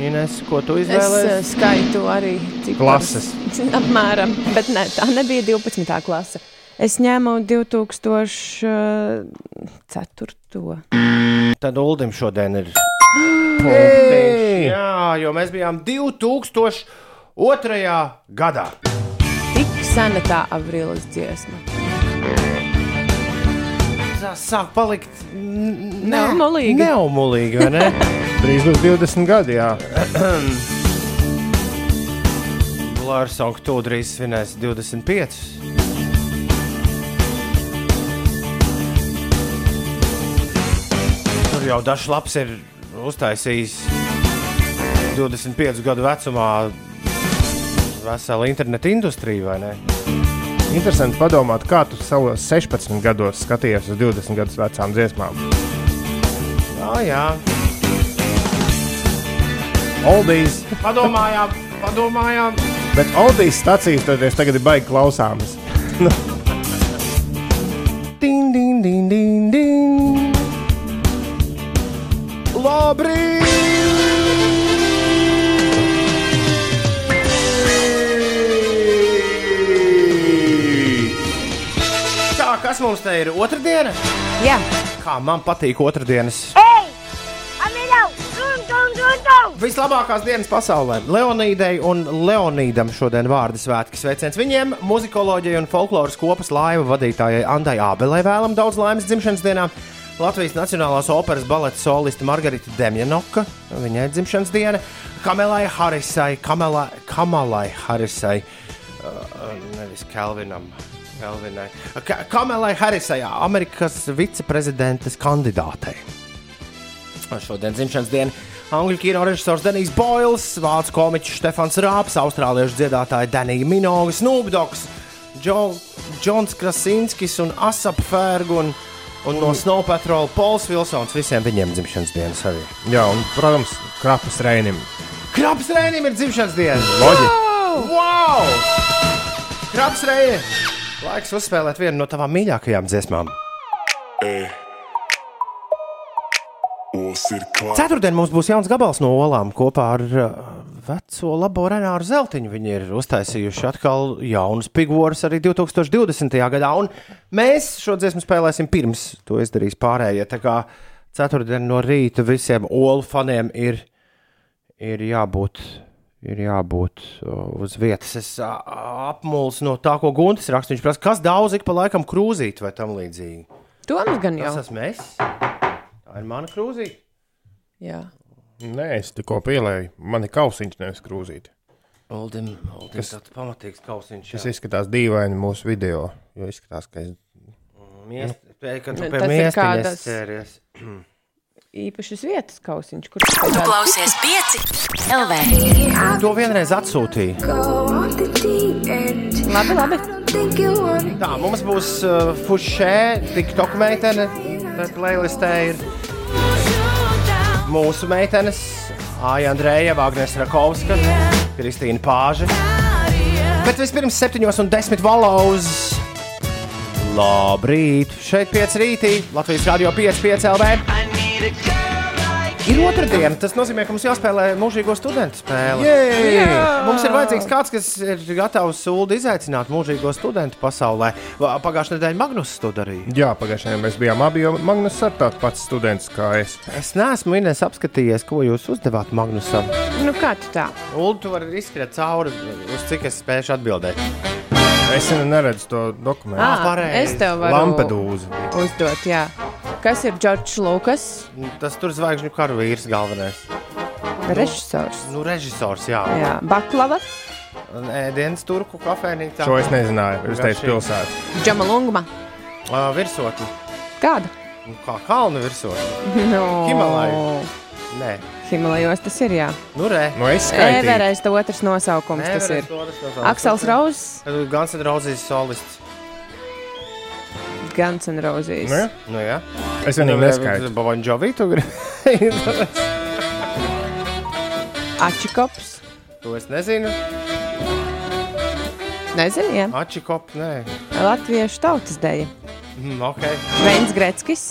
Speaker 2: Ines, ko tu
Speaker 4: Es uh,
Speaker 2: izvēlējies?
Speaker 4: skaitu arī ciparus.
Speaker 3: Klases.
Speaker 4: Apmēram, bet ne, tā nebija 12. klase. Es ņēmu 2004.
Speaker 2: Tad Uldim šodien ir.
Speaker 3: Hei!
Speaker 2: Jā, jo mēs bijām 2002. gadā.
Speaker 4: Tik sena tā avrīlis dziesma.
Speaker 2: Tā sāk palikt n-
Speaker 4: Neumulīgi.
Speaker 2: Neumulīgi, vai ne?
Speaker 3: Drīz būs 20 gadi, jā.
Speaker 2: Lārsonga to drīz svinēs 25. Tur jau dažs labs ir uztaisījis 25 gadu vecumā veselu internetu industriju, vai ne?
Speaker 3: Interesanti padomāt, kā tu savos 16 gados skaties uz 20 gadus vecām dziesmām.
Speaker 2: Jā, jā.
Speaker 3: Oldies,
Speaker 2: Padomājām, padomājām.
Speaker 3: bet Oldies stācijas toties tagad ir baigi klausāmas.
Speaker 2: Ding, ding, ding, ding, ding. Labrīt! Kas mums te ir otrdiena?
Speaker 4: Jā,
Speaker 2: Kā man patīk otrdienas.
Speaker 10: Ei! Amilau! Dun, dun, dun, dun!
Speaker 2: Vislabākās dienas pasaulē. Leonīdai un Leonīdam šodien vārdu svētki sveiciens. Viņiem muzikoloģijai un folkloras kopas laiva vadītājai Andai Ābelē vēlam daudz laimes dzimšanas dienā. Latvijas Nacionālās operas baleta soliste Margarita Demjanoka, viņai dzimšanas diena, Kamelai Harisai, Kamelai, Kamalai Harisai, uh, nevis Kelvinam. Kelvinai. Ka Kamelai Harisai, Amerikas viceprezidentes kandidātei. Šodien dzimšanas diena angļu kino režisors Denijs Boils, vācu komiķis Stefans Rāps, austrāliešu dziedātāja Danija Minoga, Snoopdogs, Džons Krasinskis un Asap Fergu un, un no Snow Patrol Pols Vilsons. Visiem viņiem dzimšanas dienas arī.
Speaker 3: Jā, un, protams, krapas reinim.
Speaker 2: Kraps Rēnim ir dzimšanas diena!
Speaker 3: Loģi.
Speaker 2: Wow! Kraps Rēnim! Laiks uzspēlēt vienu no tavām mīļākajām dziesmām. Ceturtdien mums būs jauns gabals no olām kopā ar uh, veco labo Renāru Zeltiņu. Viņi ir uztaisījuši atkal jaunus figūrus arī 2020. gadā. Un mēs šo dziesmu spēlēsim pirms to izdarīs pārējie. Tā kā ceturtdien no rīta visiem olu faniem ir, ir jābūt. Ir jābūt uz vietas. Es apmuļsu no tā, ko Guntis raksta. Viņš prasa, kas daudz ik pa laikam krūzīt vai tam līdzīgi.
Speaker 4: Toms gan jau.
Speaker 2: Tas esmu es. Tā ir mana krūzīte.
Speaker 4: Jā.
Speaker 3: Nē, es tikko pielēju. Man ir kausiņš, nevis krūzīte.
Speaker 2: Uldim, Uldim
Speaker 3: Kas-
Speaker 2: tāds pamatīgs kausiņš.
Speaker 3: Tas izskatās dīvaini mūsu video. Jo izskatās, ka es.
Speaker 2: Miest, pie, kad tu
Speaker 4: Nu,
Speaker 2: pie miestiņas
Speaker 4: kādas-
Speaker 2: ķēries.
Speaker 4: Īpašas vietas kausiņš, kur
Speaker 11: Klausies pieci LV.
Speaker 2: To vienreiz atsūtīja.
Speaker 4: Labi, labi.
Speaker 2: Tā, mums būs uh, fušē, TikTok meitene. Tā playlistē ir mūsu meitenes. Aija Andreja, Vāgnēs Rakovska, Kristīna Pāža. Bet vispirms 7 un 10 valoz. Labrīt! Šeit 5 rītī, Latvijas radio 5, 5 LV. Ir otrdiena, tas nozīmē, ka mums jāspēlē mūžīgo studentu spēle.
Speaker 3: Jej!
Speaker 2: Mums ir vajadzīgs kāds, kas ir gatavs sūdi izaicināt mūžīgo studentu pasaulē. Pagājušajā nedēļā Magnus to darīja.
Speaker 3: Jā, pagājušajā mēs bijām abi, jo Magnus ir tāds pats students kā es.
Speaker 2: Es neesmu Inês apskatījies, ko jūs uzdevāt Magnusam.
Speaker 4: Nu, kā tu tā?
Speaker 2: Ulu, tu vari izskriet cauri, uz cik es spēšu atbildēt.
Speaker 3: Es neredzu to dokumentu.
Speaker 4: Ah, es tev varu
Speaker 3: Lampedūza.
Speaker 4: uzdot, jā. Kas ir Džordžs Lukas?
Speaker 2: Tas tur zvaigžņu karu vīrs galvenais.
Speaker 4: Režisors.
Speaker 2: Nu, režisors, jā.
Speaker 4: Jā, Baklava,
Speaker 2: Ēdienas turku kafejnīcā.
Speaker 3: Šo es nezināju. Es teicu, pilsēta.
Speaker 4: Džamalungma.
Speaker 2: Uh, virsotne.
Speaker 4: Kāda?
Speaker 2: Nu, Kā kalnu virsotne.
Speaker 4: No.
Speaker 2: Himalaju. Nē,
Speaker 4: Himalajos tas ir, jā.
Speaker 2: nu re.
Speaker 3: Nu, es skaitīju.
Speaker 4: Everest otrs nosaukums tas ir. Aksels Rauzes,
Speaker 2: Gans un Rozijas solists.
Speaker 4: Guns N' Roses.
Speaker 3: Nu, jā.
Speaker 2: Nu, jā.
Speaker 3: Es vienīgi neskaitu.
Speaker 2: Bavaņģovī tu gribi.
Speaker 4: Ačikops.
Speaker 2: to es nezinu.
Speaker 4: Nezinu, jā.
Speaker 2: Ačikop, nē.
Speaker 4: Latviešu tautas deja.
Speaker 2: Mm, ok.
Speaker 4: Veins Greckis.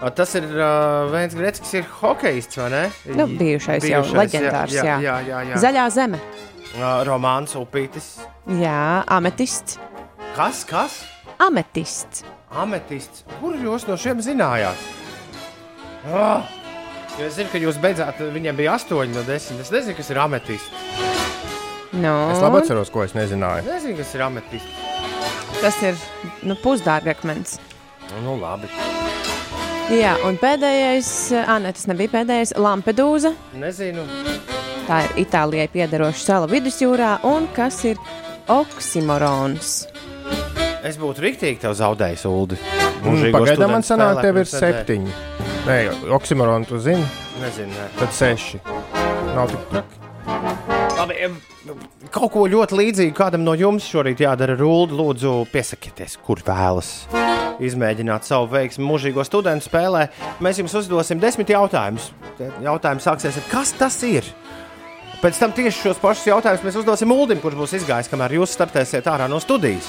Speaker 2: A, Tas ir uh, Vēns Grecis, ir hokejists, vai ne?
Speaker 4: Nu, bijušais jau, leģendārs,
Speaker 2: jā.
Speaker 4: jā.
Speaker 2: jā, jā, jā.
Speaker 4: Zaļā zeme.
Speaker 2: Uh, Romāns Upītis.
Speaker 4: Jā, ametists.
Speaker 2: Kas? Kas?
Speaker 4: Ametists.
Speaker 2: Ametists. Kur jūs no šiem zinājāt? Ah! Jo Es zinu, ka jūs beidzāt, viņiem bija 8 no 10. Es nezinu, kas ir ametists.
Speaker 4: Nu,
Speaker 3: Es labi atceros, ko es nezināju.
Speaker 2: Es nezinu, kas ir ametists.
Speaker 4: tas ir nu, pusdārgakmens.
Speaker 2: Nu, labi.
Speaker 4: Jā, un pēdējais, ah, nē, tas nebija pēdējais, Lampedūza.
Speaker 2: Nezinu.
Speaker 4: Tā ir Itālijai piederoša sala vidusjūrā, un kas ir oksimorons?
Speaker 2: Es būtu rīktīgi tev zaudējis, Ulu.
Speaker 3: Mm, Pagaidām man sanāk, tev ir septiņi. Nē, oksimoronu tu zini,
Speaker 2: Nezinu. Nē.
Speaker 3: tad seši. Nav tik traki.
Speaker 2: Labi, kaut ko ļoti līdzīgu kādam no jums šorīt jādara. Rūldu, lūdzu, piesakieties, kur vēlas izmēģināt savu veiksmu mūžīgo studentu spēlē. Mēs jums uzdosim desmit jautājumus. Jautājums sāksies ar kas tas ir? Pēc tam tieši šos pašus jautājumus mēs uzdosim Ulim, kurš būs izgājis, kamēr jūs startēsiet ārā no studijas.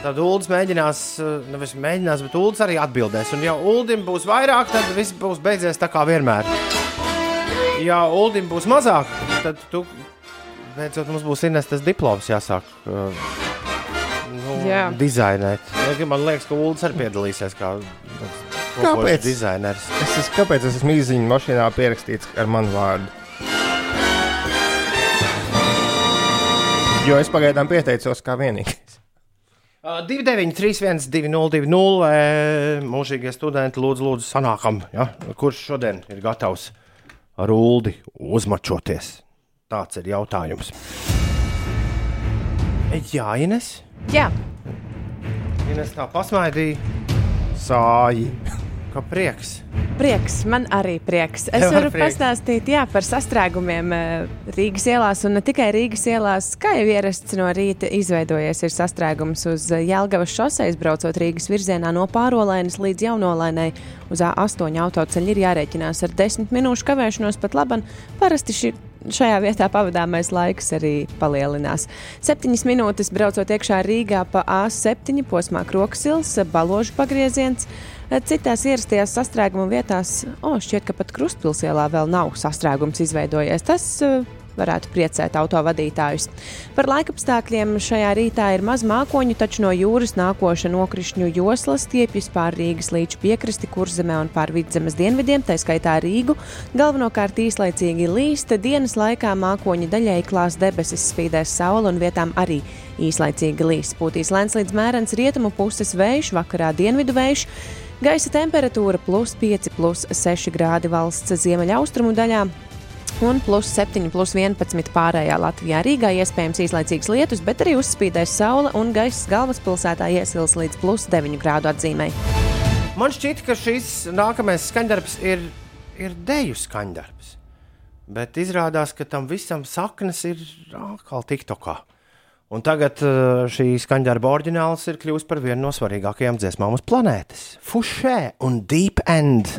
Speaker 2: Tad Ulas mēģinās, eh, nevis mēģinās, bet Ulas arī atbildēs. Un, ja Ulim būs vairāk, tad viss būs beidzies tā kā vienmēr. Ja Ulim būs mazāk, tad tu beidzot mums būs Ines tas diploms jāsāk. uh, Nu,
Speaker 4: Jā.
Speaker 2: dizainēt. Ja, Man liekas, ka Ulas arī piedalīsies kā
Speaker 3: Kāpēc?
Speaker 2: dizainers.
Speaker 3: Es esmu, kāpēc es esmu īziņā mašīnā pierakstīts ar manu vārdu? Jo es pagaidām pieteicos kā vienīgais.
Speaker 2: Uh, 29, 31, 202, mūžīgie studenti, lūdzu, lūdzu sanākam. Ja? Kurš šodien ir gatavs ar ūdeni uzmačoties? Tāds ir jautājums. Jā, Ines.
Speaker 4: Jā,
Speaker 2: Ines tā pasmaidīja,
Speaker 3: Sāji.
Speaker 2: ka prieks.
Speaker 4: Prieks, man arī prieks. Es
Speaker 2: Tev ar
Speaker 4: varu
Speaker 2: prieks.
Speaker 4: pastāstīt jā, par sastrēgumiem eh, Rīgas ielās, un ne tikai Rīgas ielās, kā jau ierasts no rīta izveidojies ir sastrēgums uz eh, Jelgavas šoseis, braucot Rīgas virzienā no pārolainas līdz jaunolainai. Uz A8 autoceļa ir jārēķinās ar 10 minūšu kavēšanos pat laban. Parasti šī šajā vietā pavadāmais laiks arī palielinās. Septiņas minūtes braucot iekšā Rīgā pa A7 posmā Kroksils, Baložu pagrieziens. Citās ierastajās sastrēguma vietās, o, šķiet, ka pat Krustpilsēlā vēl nav sastrēgums izveidojies. Tas uh, varētu priecēt autovadītājus. Par laikapstākļiem šajā rītā ir maz mākoņu, taču no jūras nākoša nokrišņu joslas stiepjas pār Rīgas līča piekrasti, kurzemē un pār vidzemes dienvidiem, tā skaitā Rīgu. Galvenokārt īslaicīgi līsta, dienas laikā mākoņi daļai klās debesis, spīdēs saule un vietām arī īslaicīgi līs. Pūtīs lēns līdz mērens rietumu puses vējš, vakarā dienvidu vējš. Gaisa temperatūra plus 5, plus 6 grādi valsts ziemeļaustrumu daļā, un plus 7, plus 11 pārējā Latvijā. Rīgā iespējams īslaicīgs lietus, bet arī uzspīdēs saule un gaiss galvaspilsētā iesils līdz plus 9 grādu atzīmē.
Speaker 2: Man šķiet, ka šis nākamais skaņdarbs ir, ir deju skaņdarbs. Bet izrādās, ka tam visam saknes ir atkal TikTokā. Un tagad uh, šī skaņdarba oriģināls ir kļuvis par vienu no svarīgākajām dziesmām uz planētas - Fušē un Deep End.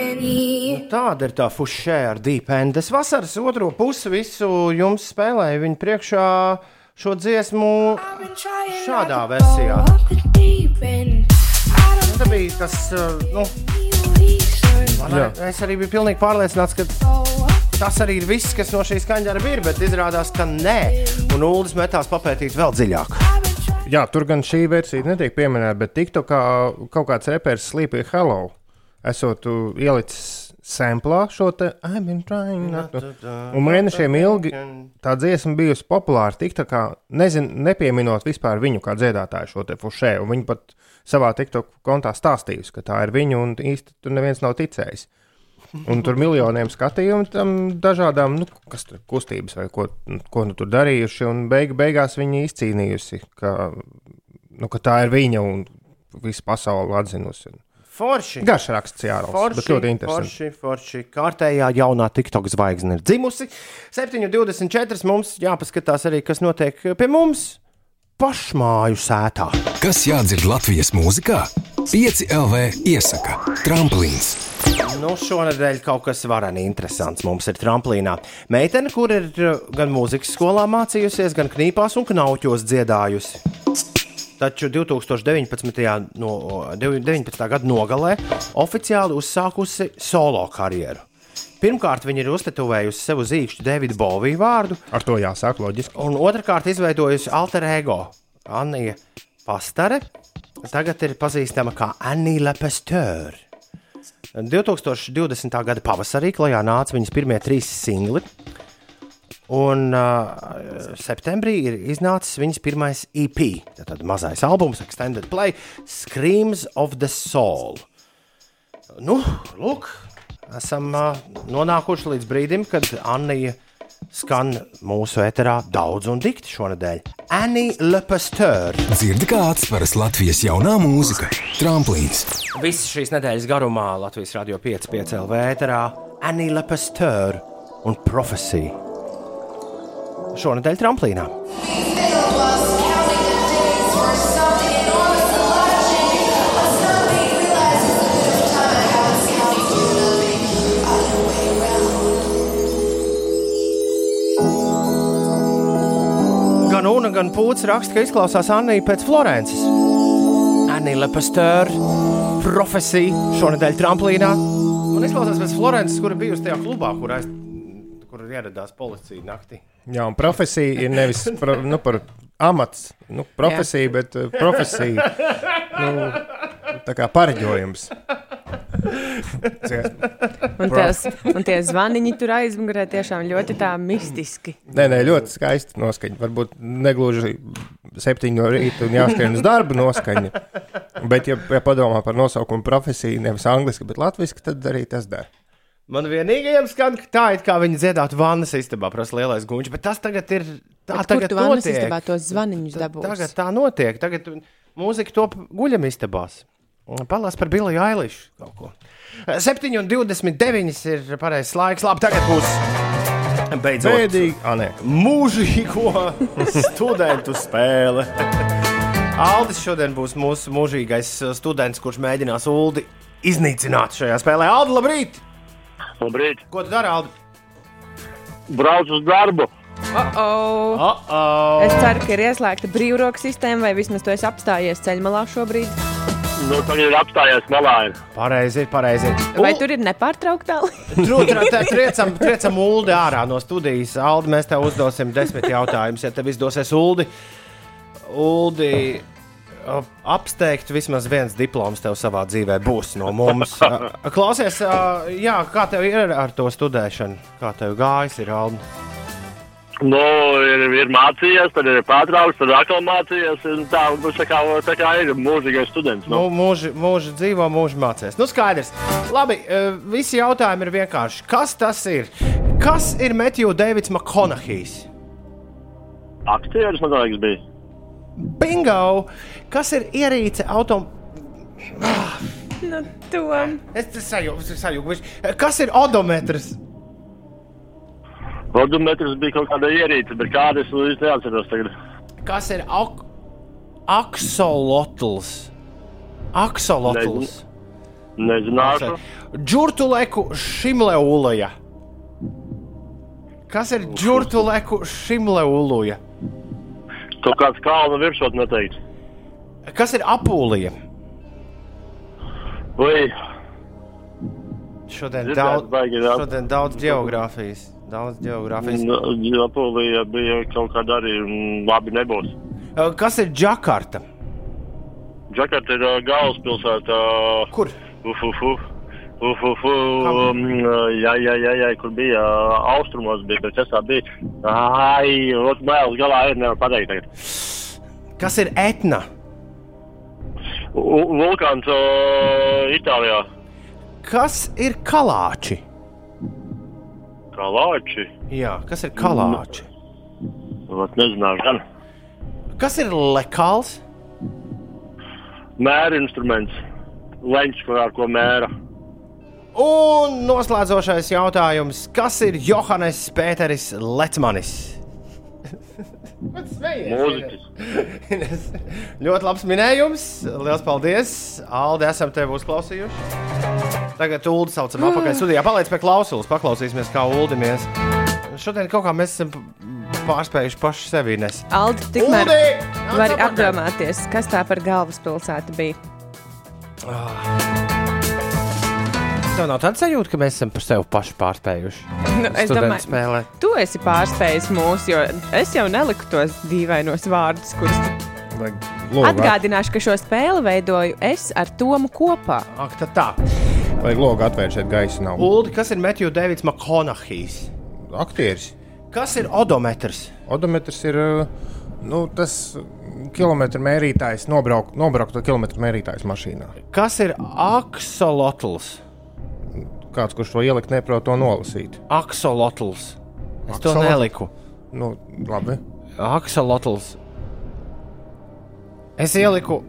Speaker 12: End.
Speaker 2: Tāda ir tā fušē ar Deep End. Es vasaras otro pusi visu jums spēlēju viņa priekšā šo dziesmu šādā versijā. Tas bija tas, uh, nu,
Speaker 3: Jā.
Speaker 2: es arī biju pilnīgi pārliecināts, ka tas arī ir viss, kas no šīs skaņdarba ir, bet izrādās, ka nē. Un Ulas metās papētīt vēl dziļāk.
Speaker 3: Jā, tur gan šī versija netiek pieminēta, bet TikTokā kaut kāds reperis Sleepy Hello esot tu ielicis samplā šo te to. Un mēnešiem ilgi tā dziesma bijusi populāra. TikTokā nezinu, nepieminot vispār viņu kā dziedātāju šo te fušē. Un viņi pat savā TikTok kontā stāstījusi, ka tā ir viņa un īsti tur neviens nav ticējis. Un tur miljoniem skatījumu tam dažādām, nu, kas tur kustības vai ko, ko nu tur darījuši. Un beig, beigās viņi izcīnījusi, ka, nu, ka tā ir viņa un visa pasaule atzinusi.
Speaker 2: Forši.
Speaker 3: Garš raksts, jā, Rals, bet ļoti interesanti.
Speaker 2: Forši, forši. Kārtējā jaunā TikTok zvaigzne ir dzimusi. 7,24 mums jāpaskatās arī, kas notiek pie mums pašmāju sētā.
Speaker 1: Kas jādzird Latvijas mūzikā? 5 LV iesaka Tramplīns.
Speaker 2: Nu, šonadēļ kaut kas varani interesants mums ir tramplīnā. Meitene, kur ir uh, gan mūzikas skolā mācījusies, gan knīpās un knauķos dziedājusi. Taču 2019. No, 19. gada nogalē oficiāli uzsākusi solo karjeru. Pirmkārt, viņa ir uztetovējusi sev uz īkšķa Davida Bovija vārdu.
Speaker 3: Ar to jāsāk loģiski.
Speaker 2: Un otrkārt, izveidojusi alter ego Anija Pastare. Tagad ir pazīstama kā Annie Lepesteur. 2020. gada pavasarī klajā nāca viņas pirmie trīs singli. Un uh, septembrī ir iznācis viņas pirmais EP, tātad mazais albums, Extended Play, Screams of the Soul. Nu, lūk, esam uh, nonākuši līdz brīdim, kad Anija skan mūsu eterā daudz un dikti šonadēļ. Annie Lepesteur.
Speaker 1: Dzirdi, kā atspēras Latvijas jaunā mūzika - Tramplīns.
Speaker 2: Visas šīs nedēļas garumā Latvijas Rādio 5,5 LV ēterā Annie Lepesteur un Profesija. Šonadēļ tramplīnā. Gan Una, gan Pūcis raksta, ka izklausās Anija pēc Florences. Anija Lepesteur, profesija šonadēļ tramplīnā. Man izklausās pēc Florences, kura bijusi tajā klubā, kur, aiz, kur ieradās policija naktī.
Speaker 3: Jā, un profesija ir nevis pro, nu, par amats, nu, profesija, bet uh, profesija. Nu, tā kā pareģojums.
Speaker 4: Un, tās, un tie zvaniņi tur aizmugurē tiešām ļoti tā mistiski.
Speaker 3: Nē, nē, ļoti skaisti noskaņa. Varbūt negluži septiņi no rīta un jāskrien uz darbu noskaņa. Bet, ja, ja padomā par nosaukumu profesiju, nevis angliski, bet latviešu, tad arī tas der.
Speaker 2: Man vienīgajam skan, ka tā it kā viņi dziedātu vannas istabā, prasa lielais guņš, bet tas tagad ir. Tā
Speaker 4: Bet
Speaker 2: tagad notiek.
Speaker 4: istabā tos zvaniņus dabūsi?
Speaker 2: Tagad tā notiek. Tagad mūzika top guļamistabās. Palās par Biliju Ailišu kaut ko. 7,29 ir pareizais laiks. Labi, tagad būs beidzot
Speaker 3: Bēdīgi, ah, nē.
Speaker 2: mūžīgo studentu spēle. Aldis šodien būs mūsu mūžīgais students, kurš mēģinās Uldi iznīcināt šajā spēlē. Aldi, labrīt!
Speaker 13: Labrīt!
Speaker 2: Ko tu dari, Aldi?
Speaker 13: Brauc uz darbu!
Speaker 4: Uh -oh.
Speaker 2: Uh -oh.
Speaker 4: Es ceru, ka ir ieslēgta brīvroka sistēma, vai vismaz tu esi apstājies ceļmalā šobrīd.
Speaker 13: Nu, tagad ir apstājies malā.
Speaker 2: Pareizi, pareizi.
Speaker 4: Vai tur ir nepārtrauktā?
Speaker 2: Trūkstoši triecam, triecam Uldi ārā no studijas. Aldi, mēs tev uzdosim desmit jautājumus. Ja tev izdosies Uldi, Uldi ap- apsteigt, vismaz viens diploms tev savā dzīvē būs no mums. Ā, Klausies, ā, jā, kā tev ir ar to studēšanu? Kā tev gājas, ir Aldi?
Speaker 13: Nu, ir, ir mācījies, tad ir pārtraukts, tad atkal mācījies. un Tā, nu, tā, kā, tā kā ir mūžīgais students.
Speaker 2: Nu,
Speaker 13: Nu.
Speaker 2: mūži, mūži dzīvo, mūži mācās. Nu, skaidrs. Labi, ā, visi jautājumi ir vienkārši. Kas tas ir? Kas ir Metju Deivids McConaughey's?
Speaker 13: Aktieris, man liekas, bija.
Speaker 2: Bingo! Kas ir ierīce autom?
Speaker 4: Nu, to.
Speaker 2: Es sajūtu, sajūtu. Kas ir odometrs?
Speaker 13: Rodometrs bija kaut kāda ierīce, bet kāda es nu īsti neatceros tagad.
Speaker 2: Kas ir ak aksolotls? Aksolotls.
Speaker 13: Nezināšu.
Speaker 2: Džurtuleku šimleuluja. Kas ir džurtuleku šimleuluja?
Speaker 13: Kaut kāds kalnu virsot noteikti.
Speaker 2: Kas ir apūlija?
Speaker 13: Vai
Speaker 2: Šodien
Speaker 13: Dzirdēt,
Speaker 2: daudz,
Speaker 13: baigi,
Speaker 2: šodien daudz geogrāfijas. Daudz geogrāfijas.
Speaker 13: Japānija bija kaut kāda arī mm, labi nebūs.
Speaker 2: Kas ir Džakarta?
Speaker 13: Džakarta ir uh, galvaspilsēta.
Speaker 2: Kur?
Speaker 13: Uf, uf, uf. Uf, uf. Um, jā, jā, jā, jā, kur bija austrumos, bija, tas tā bija. Ai, ot, mēls galā ir, nevar pateikt tagad.
Speaker 2: Kas ir etna?
Speaker 13: U vulkāns uh, Itālijā.
Speaker 2: Kas ir kalāči?
Speaker 13: Kalāči.
Speaker 2: Jā, kas ir kalāči?
Speaker 13: Vat nezināšu, gan.
Speaker 2: Kas ir lekāls?
Speaker 13: Mēra instruments. Leņķis, ar ko mēra.
Speaker 2: Un noslēdzošais jautājums. Kas ir Johannes Pēteris Lecmanis?
Speaker 13: Mūziķis.
Speaker 2: Ļoti labs minējums. Lielas paldies. Alde, esam tevi uzklausījuši. Tagad Ulu saucam apakaļ studijā. Paliec pie klausulas, paklausīsimies, kā Uldimies. Šodien kaut kā mēs esam pārspējuši paši sevi.
Speaker 4: Aldi, tikmēr
Speaker 2: Uldi! Atpakaļ!
Speaker 4: apdomāties, kas tā par galvaspilsētu bija.
Speaker 2: Tev nav tāds sajūta, ka mēs esam par sevi paši pārspējuši.
Speaker 4: Nu, es domāju,
Speaker 2: spēlē.
Speaker 4: tu esi pārspējis mūs, jo es jau neliku tos dīvainos vārdus, kurus tu
Speaker 3: Logu
Speaker 4: atgādināšu, ka šo spēli veidoju es ar Tomu kopā.
Speaker 2: Ak, tā tā.
Speaker 3: Vai logu atvērt šeit gaisa nav?
Speaker 2: Uldi, kas ir Metju Davids McConaughey's?
Speaker 3: Aktieris.
Speaker 2: Kas ir odometrs?
Speaker 3: Odometrs ir uh, nu, tas kilometru mērītājs, nobraukt, nobraukto kilometru mērītājs mašīnā.
Speaker 2: Kas ir aksolotls?
Speaker 3: Kāds, kurš to ielikt, neprot to nolasīt.
Speaker 2: Aksolotls. Es to
Speaker 3: Aksolotls?
Speaker 2: neliku.
Speaker 3: Nu, labi.
Speaker 2: Aksolotls. Es ieliku.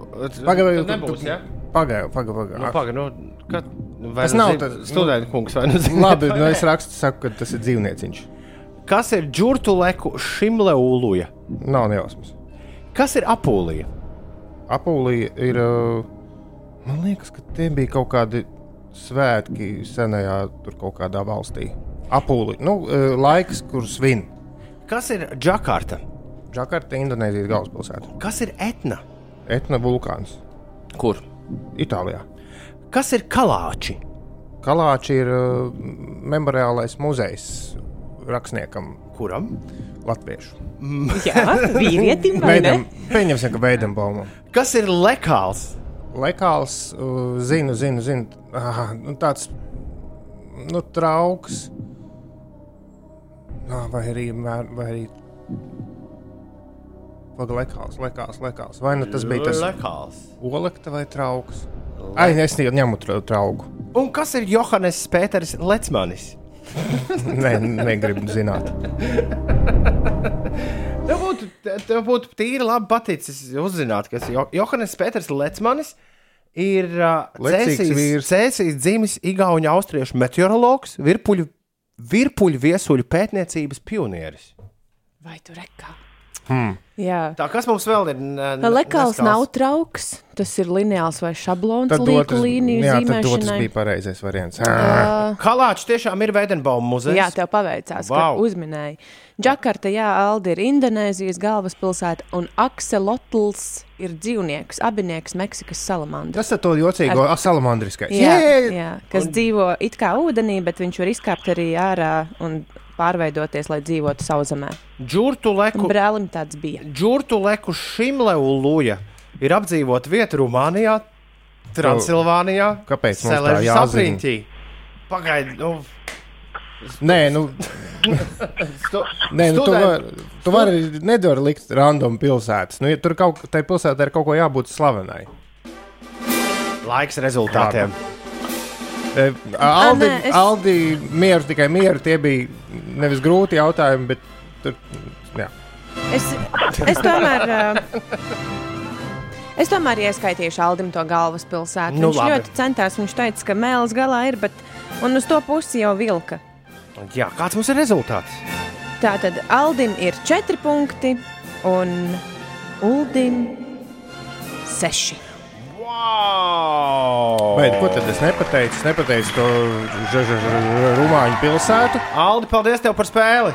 Speaker 3: Pagaidām,
Speaker 2: Tad nebūs, ja?
Speaker 3: Pagaidā, pagaidā.
Speaker 2: Nu, paga, nu, kad, nu, vai
Speaker 3: Tas
Speaker 2: nu
Speaker 3: nav
Speaker 2: zin-
Speaker 3: tas
Speaker 2: studenta kungs, vai nu zini?
Speaker 3: Labi, nu es rakstu, saku, ka tas ir dzīvnieciņš.
Speaker 2: Kas ir džurtuleku šimleuluja?
Speaker 3: Nav nejausmas.
Speaker 2: Kas ir apūlija?
Speaker 3: Apulija ir. Man liekas, ka tie bija kaut kādi svētki senajā, tur kaut kādā valstī. Apulija. Nu, uh, laiks, kur svin.
Speaker 2: Kas ir Džakarta?
Speaker 3: Džakarta, Indonēzijas galvaspilsēta.
Speaker 2: Kas ir etna?
Speaker 3: Etna vulkāns.
Speaker 2: Kur?
Speaker 3: Itālijā.
Speaker 2: Kas ir kalāči?
Speaker 3: Kalāči ir uh, memoriālais muzejs rakstniekam.
Speaker 2: Kuram?
Speaker 3: Latviešu.
Speaker 4: Jā, vīrietim?
Speaker 3: Veidam, pieņemsim, ka veidam baumam.
Speaker 2: Kas ir lekāls?
Speaker 3: Lekāls, uh, zinu, zinu, zinu. Ah, nu, tāds nu, trauks. Ah, vai arī, vai arī lekāls, lekāls, lekāls. Vai nu tas bija tas
Speaker 2: lekāls?
Speaker 3: olekta vai trauks? Ai, es ņemu tra- trauku.
Speaker 2: Un kas ir Johannes Pēters Lecmanis?
Speaker 3: Nē, negribu zināt.
Speaker 2: Tev būtu, te- tev būtu tīri labi paticis uzzināt, kas ir Jo- Johannes Pēters Lecmanis. Ir uh. Cēsīs dzimis Igaunijas austriešu meteorologs, virpuļu, virpuļu viesuļu pētniecības pionieris.
Speaker 4: Vai tu rekā?
Speaker 3: Hmm.
Speaker 4: Jā.
Speaker 2: Tā kas mums vēl ir?
Speaker 4: Lekāls nav trauks, tas ir lineāls vai šablons
Speaker 3: Tad otrs,
Speaker 4: līniju
Speaker 3: jā, tad otrs bija pareizais variants.
Speaker 4: Uh,
Speaker 2: Kalāčs tiešām ir Veidenbauma muzejs.
Speaker 4: Jā, tev paveicās, wow. Ka uzminēji. Džakarta, jā, Aldi ir Indonēzijas galvaspilsēta, un Akselotls ir dzīvnieks, abinieks Meksikas salamandra.
Speaker 3: Tas ir to jocīgo
Speaker 4: Ar-
Speaker 3: salamandriskais.
Speaker 4: Jā,
Speaker 3: Jē!
Speaker 4: jā, kas un... dzīvo it kā ūdenī, bet viņš var izkāpt arī ārā un pārveidoties, lai dzīvotu sauszemē.
Speaker 2: Džurtu leku,
Speaker 4: Brālim tāds bija.
Speaker 2: džurtu leku Šimleu Luja ir apdzīvota vieta Rumānijā, Transilvānijā,
Speaker 3: Kāpēc tā
Speaker 2: Seležas
Speaker 3: jāzina?
Speaker 2: apriņķī. Pagaidi, nu,
Speaker 3: Nē, nu,
Speaker 2: stu,
Speaker 3: nē, nu tu vari tu var, nevari likt random pilsētas. Nu, ja tur kaut tai pilsētai ir kaut ko jābūt slavenai.
Speaker 2: Laiks rezultātiem.
Speaker 3: E, Aldi,
Speaker 4: nē, es-
Speaker 3: Aldi mieru, tikai mieru, tie bija nevis grūti jautājumi, bet tur, jā.
Speaker 4: Es, es tomēr. ā, Es tomēr ieskaitīšu Aldim to galvaspilsētu.
Speaker 2: Nu,
Speaker 4: viņš
Speaker 2: labi.
Speaker 4: ļoti centās. Viņš teica, ka mēlis galā ir, bet un uz to pusi jau vilka.
Speaker 2: Jā, kāds mums ir rezultāts?
Speaker 4: Tātad Aldim ir 4 punkti un Uldim 6.
Speaker 2: Wow!
Speaker 3: Vai, ko tad es nepateicu? Es nepateicu to Rumāņu pilsētu.
Speaker 2: Aldi, paldies tev par spēli!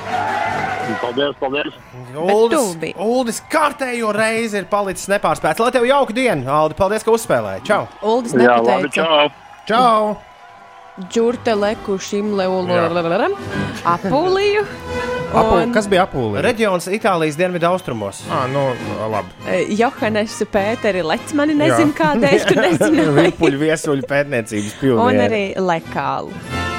Speaker 13: Paldies, paldies!
Speaker 2: Uldis, Uldis kārtējo reizi ir palicis nepārspēts. Lai tev jauka diena, Aldi, paldies, ka uzspēlēji. Čau!
Speaker 4: Uldis
Speaker 13: Jā, labi, čau!
Speaker 3: Čau!
Speaker 4: Džurte leku šim leulam apuliju.
Speaker 3: Apu,
Speaker 4: Un
Speaker 3: kas bija apūlis?
Speaker 2: Reģions Itālijas dienvidu austrumos.
Speaker 3: Ah, nu, labi.
Speaker 4: eh, Johannesu Pēteri Lecmani nezinu kādēļ, tu nezināji.
Speaker 2: Virpuļu viesuļu pētniecības
Speaker 4: Un
Speaker 2: pionieri.
Speaker 4: arī lekālu.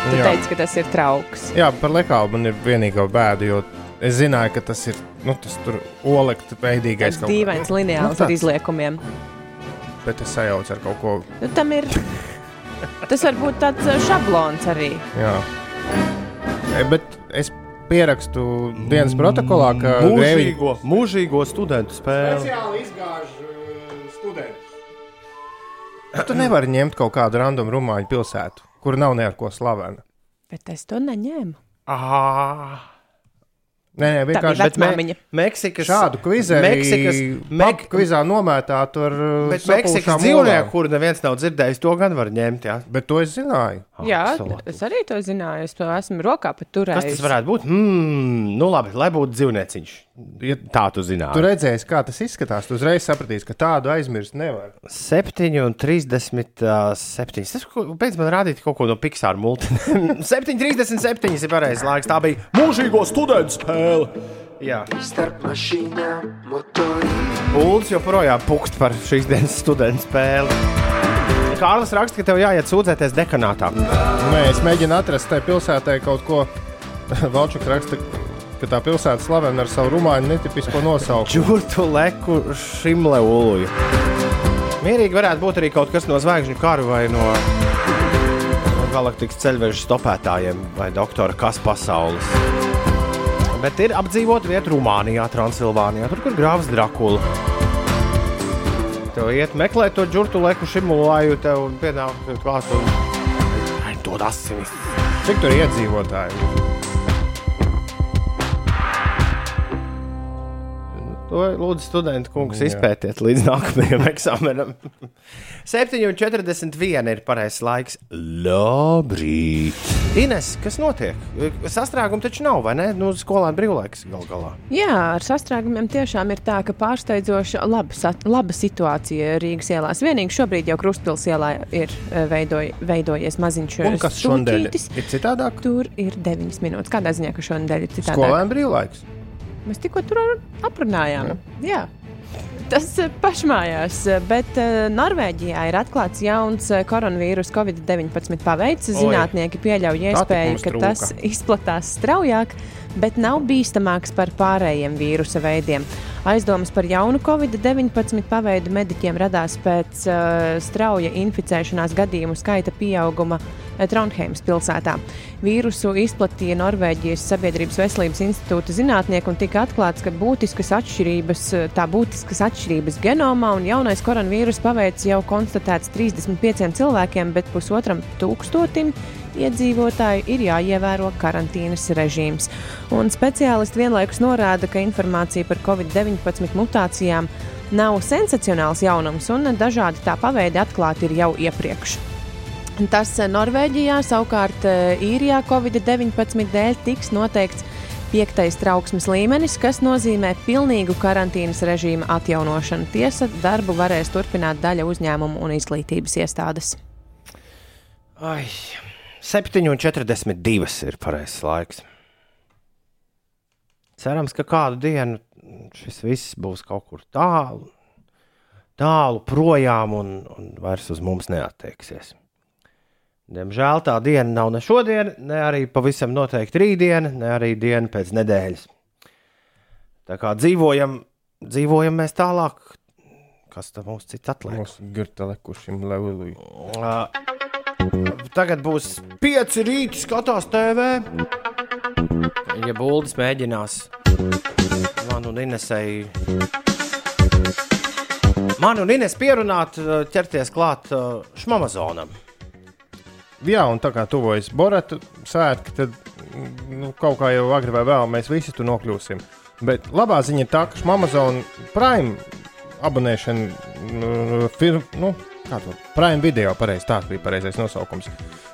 Speaker 4: Tu
Speaker 3: Jā.
Speaker 4: teici, ka tas ir trauks.
Speaker 3: Jā, par lekālu man ir vienīgā bēda, jo es zināju, ka tas ir nu, tas tur olekta veidīgais
Speaker 4: Tas dīvains lineāls
Speaker 3: Nu,
Speaker 4: ar
Speaker 3: tāds.
Speaker 4: izliekumiem.
Speaker 3: Bet es sajaucu ar kaut ko.
Speaker 4: Nu, tam ir. Tas var būt tāds šablons arī.
Speaker 3: Jā. E, Bet es pierakstu dienas protokolā, ka Grēviņ-
Speaker 2: Mūžīgo, mūžīgo studentu spēli.
Speaker 3: Speciāli izgāž studentus. Tu nevari ņemt kaut kādu random rumāņu pilsētu, kur nav ne ar ko slavena.
Speaker 4: Bet es to neņēmu.
Speaker 2: Ah,
Speaker 3: Nē, nē, vienkārši
Speaker 4: bija
Speaker 3: bet me-.
Speaker 2: Meksikas,
Speaker 3: šādu kvizē,
Speaker 2: Meksikas,
Speaker 3: Mek... kvizā nomētātu ar uh, sapulšām
Speaker 2: Meksikas dzīvnieku, kuru neviens nav dzirdējis, to gan var ņemt. Jā.
Speaker 3: Bet to es zināju.
Speaker 4: Jā,
Speaker 2: Absolūti.
Speaker 4: es arī to zināju. Es to esmu rokā pat turējis.
Speaker 2: Kas tas varētu būt? Hmm, nu labi, lai būtu dzīvnieciņš.
Speaker 3: Ja
Speaker 2: Tā tu zināji.
Speaker 3: tu redzēsi, kā tas izskatās, tu uzreiz sapratīsi, ka tādu aizmirst nevar.
Speaker 2: 7 un 37. Tas ko- beidz man rādīt kaut ko no Pixar multiplikācijas. 7, 37 ir pareizais laiks. Tā bija mūžīgo studentu spēle. Jā,
Speaker 5: Starp mašīnām, motoriem.
Speaker 2: Ulas joprojām pukst par šīs dienas studentu spēli. Kārlis raksta, ka tev jāiet sūdzēties dekanātā.
Speaker 3: Nē, es mēģinu atrast tajā pilsētā kaut ko. Valčuks raksta, ka tā pilsēta slavena ar savu rumāņu netipisko nosaukumu.
Speaker 2: Džurtu leku šimle uluju. Mierīgi varētu būt arī kaut kas no zvaigžņu karu vai no, no galaktikas ceļveža stopētājiem vai doktora kas pasaules. Bet ir apdzīvot vietu Rumānijā, Transilvānijā, tur, kur grāvs Drakula. Tev iet meklēt to džurtu leku šimulāju, tev pienāk klāt un Ai, dod asinis.
Speaker 3: Cik tur iedzīvotāji?
Speaker 2: To lūdzu, studenti, kungs,
Speaker 3: Jā.
Speaker 2: izpētiet līdz nākamajam eksāmenam. 7,41 ir pareizais laiks. Labrīt! Ines, kas notiek? Sastrēgumu taču nav, vai ne? Nu, skolēniem brīvlaiks gal galā.
Speaker 4: Jā, ar sastrēgumiem tiešām ir tā, ka pārsteidzoša laba, laba situācija Rīgas ielās. Vienīgi šobrīd jau Krustpils ielā ir eh, veidoj, veidojies maziņš
Speaker 3: Un kas šodien
Speaker 4: stūķītis.
Speaker 3: ir citādāk?
Speaker 4: Tur ir 9 minūtes. Kādā ziņā, ka šodien ir citādāk?
Speaker 3: Skolēniem brīvlaiks.
Speaker 4: Mēs tikko tur aprunājām. Jā. Tas eh, pašmājās, eh, bet eh, Norvēģijā ir atklāts jauns eh, koronavīrus Covid-19 paveids. Zinātnieki pieļauj iespēju, ka
Speaker 3: trūka.
Speaker 4: tas izplatās straujāk, bet nav bīstamāks par pārējiem vīrusa veidiem. Aizdomas par jaunu Covid-19 paveidu mediķiem radās pēc uh, strauja inficēšanās gadījumu skaita pieauguma eh, Trondheimas pilsētā. Vīrusu izplatīja Norvēģijas Sabiedrības veselības institūta zinātnieki un tika atklāts, ka būtiskas atšķirības, eh, tā būtiskas atšķirības genomā un jaunais koronavīrus paveids jau konstatēts 35 cilvēkiem, bet pusotram tūkstotim iedzīvotāju ir jāievēro karantīnas režīms. Un speciālisti vienlaikus norāda, ka informācija par Covid-19 mutācijām nav sensacionāls jaunums, un dažādi tā paveidi atklāti ir jau iepriekš. Tas Norvēģijā savukārt eh, īrijā Covid-19 dēļ tiks noteikts piektais trauksmes līmenis, kas nozīmē pilnīgu karantīnas režīma atjaunošanu. Tiesa, darbu varēs turpināt daļa uzņēmumu un izglītības iestādes.
Speaker 2: Ai, 7,42 ir pareizais laiks. Cerams, ka kādu dienu šis viss būs kaut kur tālu, tālu projām un, un vairs uz mums neatteiksies. Diemžēl tā diena nav ne šodien, ne arī pavisam noteikti rītdiena, ne arī diena pēc nedēļas. Tā kā dzīvojam, dzīvojam mēs tālāk, kas tam mums cits atliek?
Speaker 3: Mūsu girta lekušim levelī.
Speaker 2: Tagad būs pieci rīti, skatās TV. Ja Bulls mēģinās man un Inesai. Man un Ines pierunāt, uh, ķerties klāt uh, šmamazonam.
Speaker 3: Jā, un tā kā tuvojas Borata svētki, tad nu, kaut kā jau agri vai vēl mēs visi tur nokļūsim. Bet labā ziņa ir tā, ka Amazon Prime abonēšana, nu, fir, nu, kā to Prime video, pareizi tāds bija pareizais nosaukums.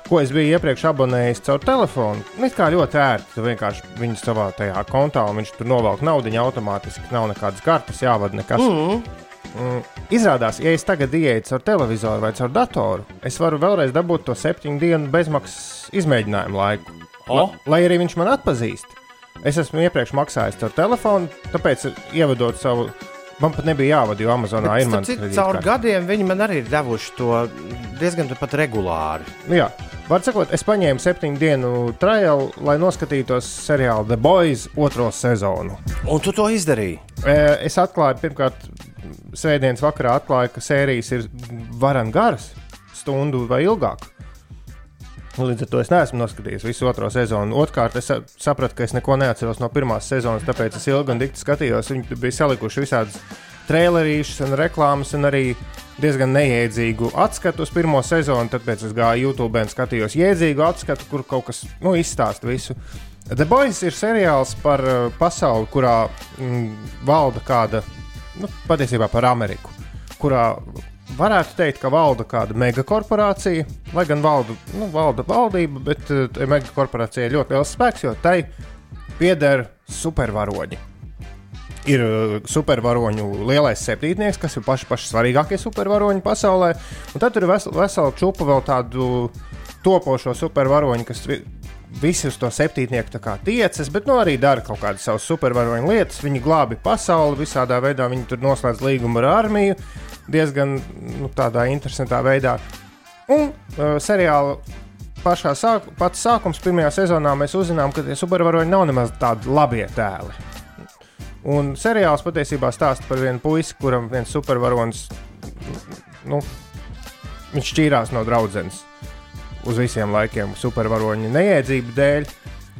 Speaker 3: Ko es biju iepriekš abonējis caur telefonu, nu, it kā ļoti ērti. Tu vienkārši viņu savā tajā kontā, un viņš tur novelk naudu automātiski, nav nekādas kartes jāvada nekas.
Speaker 2: Mm.
Speaker 3: Mm, izrādās, ja es tagad ieeju caur televizoru vai caur datoru, es varu vēlreiz dabūt to septiņu dienu bezmaksas izmēģinājumu laiku. La, lai arī viņš man atpazīst. Es esmu iepriekš maksājis caur telefonu, tāpēc ievadot savu. Man pat nebija jāvada, jo Amazonā ir
Speaker 2: Starp
Speaker 3: mans
Speaker 2: citu,
Speaker 3: kredītkarte.
Speaker 2: Caur gadiem viņi man arī ir devuši to diezgan pat regulāri.
Speaker 3: Nu Jā, var sakot, es paņēmu septiņu dienu trial, lai noskatītos seriālu The Boys otro sezonu.
Speaker 2: Un tu to izdarīji?
Speaker 3: Es atklāju, pirmkārt, svētdienas vakarā atklāju, ka sērijas ir varan garas, stundu vai ilgāk. Līdz ar to es neesmu noskatījies visu otro sezonu. Otrkārt, es sa- sapratu, ka es neko neatceros no pirmās sezonas, tāpēc es ilgi un dikti skatījos. Viņi bija salikuši visādas trailerīšas un reklāmas, un arī diezgan neiedzīgu atskatu uz pirmo sezonu. Tāpēc es gāju YouTube un skatījos jēdzīgu atskatu, kur kaut kas nu, izstāsta visu. The Boys ir seriāls par uh, pasauli, kurā mm, valda kāda, nu, patiesībā par Ameriku, kurā varētu teikt, ka valda kāda megakorporācija, lai gan valda, nu, valda valdība, bet uh, tai megakorporācijai ir ļoti liels spēks, jo tai pieder supervaroņi. Ir uh, supervaroņu lielais septītnieks, kas ir paši, paši svarīgākie supervaroņi pasaulē. Un tad ir vesela, čupa vēl tādu topošo supervaroņu, kas visi uz to septītnieku tiecas, bet nu, arī dara kaut kādas savas supervaroņu lietas. Viņi glābi pasauli, visādā veidā viņi tur noslēdz līgumu ar armiju, diezgan nu, tādā interesantā veidā. Un uh, seriāla pašā sāk, pats sākums, pirmajā sezonā mēs uzzinām, ka tie supervaroņi nav nemaz tādi labie tēli. Un seriāls patiesībā stāsta par vienu puisi, kuram viens supervaronis nu, viņš šķīrās no draudzenes uz visiem laikiem, supervaroņa neiedzību dēļ.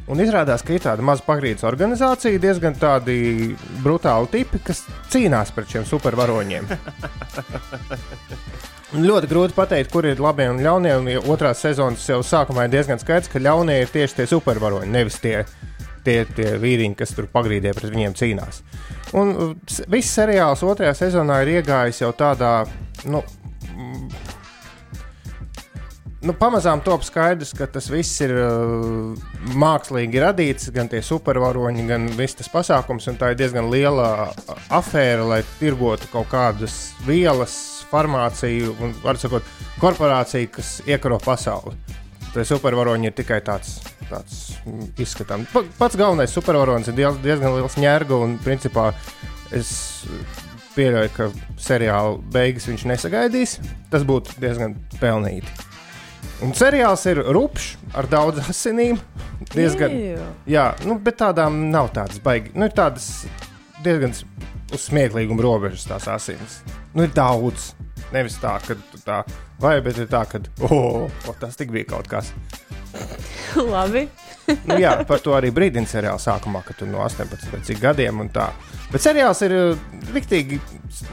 Speaker 3: Un izrādās, ka ir tāda maza pagrīdes organizācija, diezgan tādi brutāli tipi, kas cīnās pret šiem supervaroņiem. Ļoti grūti pateikt, kur ir labie un ļaunie. Un ja otrās sezonas jau sākumā ir diezgan skaidrs, ka ļaunie ir tieši tie supervaroņi, nevis tie tie, tie vīriņi, kas tur pagrīdē pret viņiem cīnās. Un viss seriāls otrajā sezonā ir iegājis jau tādā, nu, nu, pamazām top skaidrs, ka tas viss ir uh, mākslīgi radīts, gan tie supervaroņi, gan viss tas pasākums. Tā ir diezgan liela a- afēra, lai tirgotu kaut kādas vielas, farmāciju un, var sakot, korporāciju, kas iekaro pasauli. Tie supervaroņi ir tikai tāds. tāds izskatām. Pa- Pats galvenais supervaronis ir diez- diezgan liels ņērga, un principā es pieļauju, ka seriāla beigas viņš nesagaidīs. Tas būtu diezgan pelnīti. Un seriāls ir rupšs, ar daudz asinīm. Diezgan,
Speaker 4: Ew.
Speaker 3: jā, nu, bet tādām nav tādas baigi. Nu, ir tādas diezgan uz smieklīguma robežas tās asinis. Nu, ir daudz. Nevis tā, ka tu tā, vai, bet ir tā, ka, oh, o, tas tik bija kaut kas.
Speaker 4: Labi.
Speaker 3: Nu, jā, par to arī brīdina seriāla sākumā, kad tu no 18 vai cik gadiem un tā. Bet seriāls ir uh, riktīgi,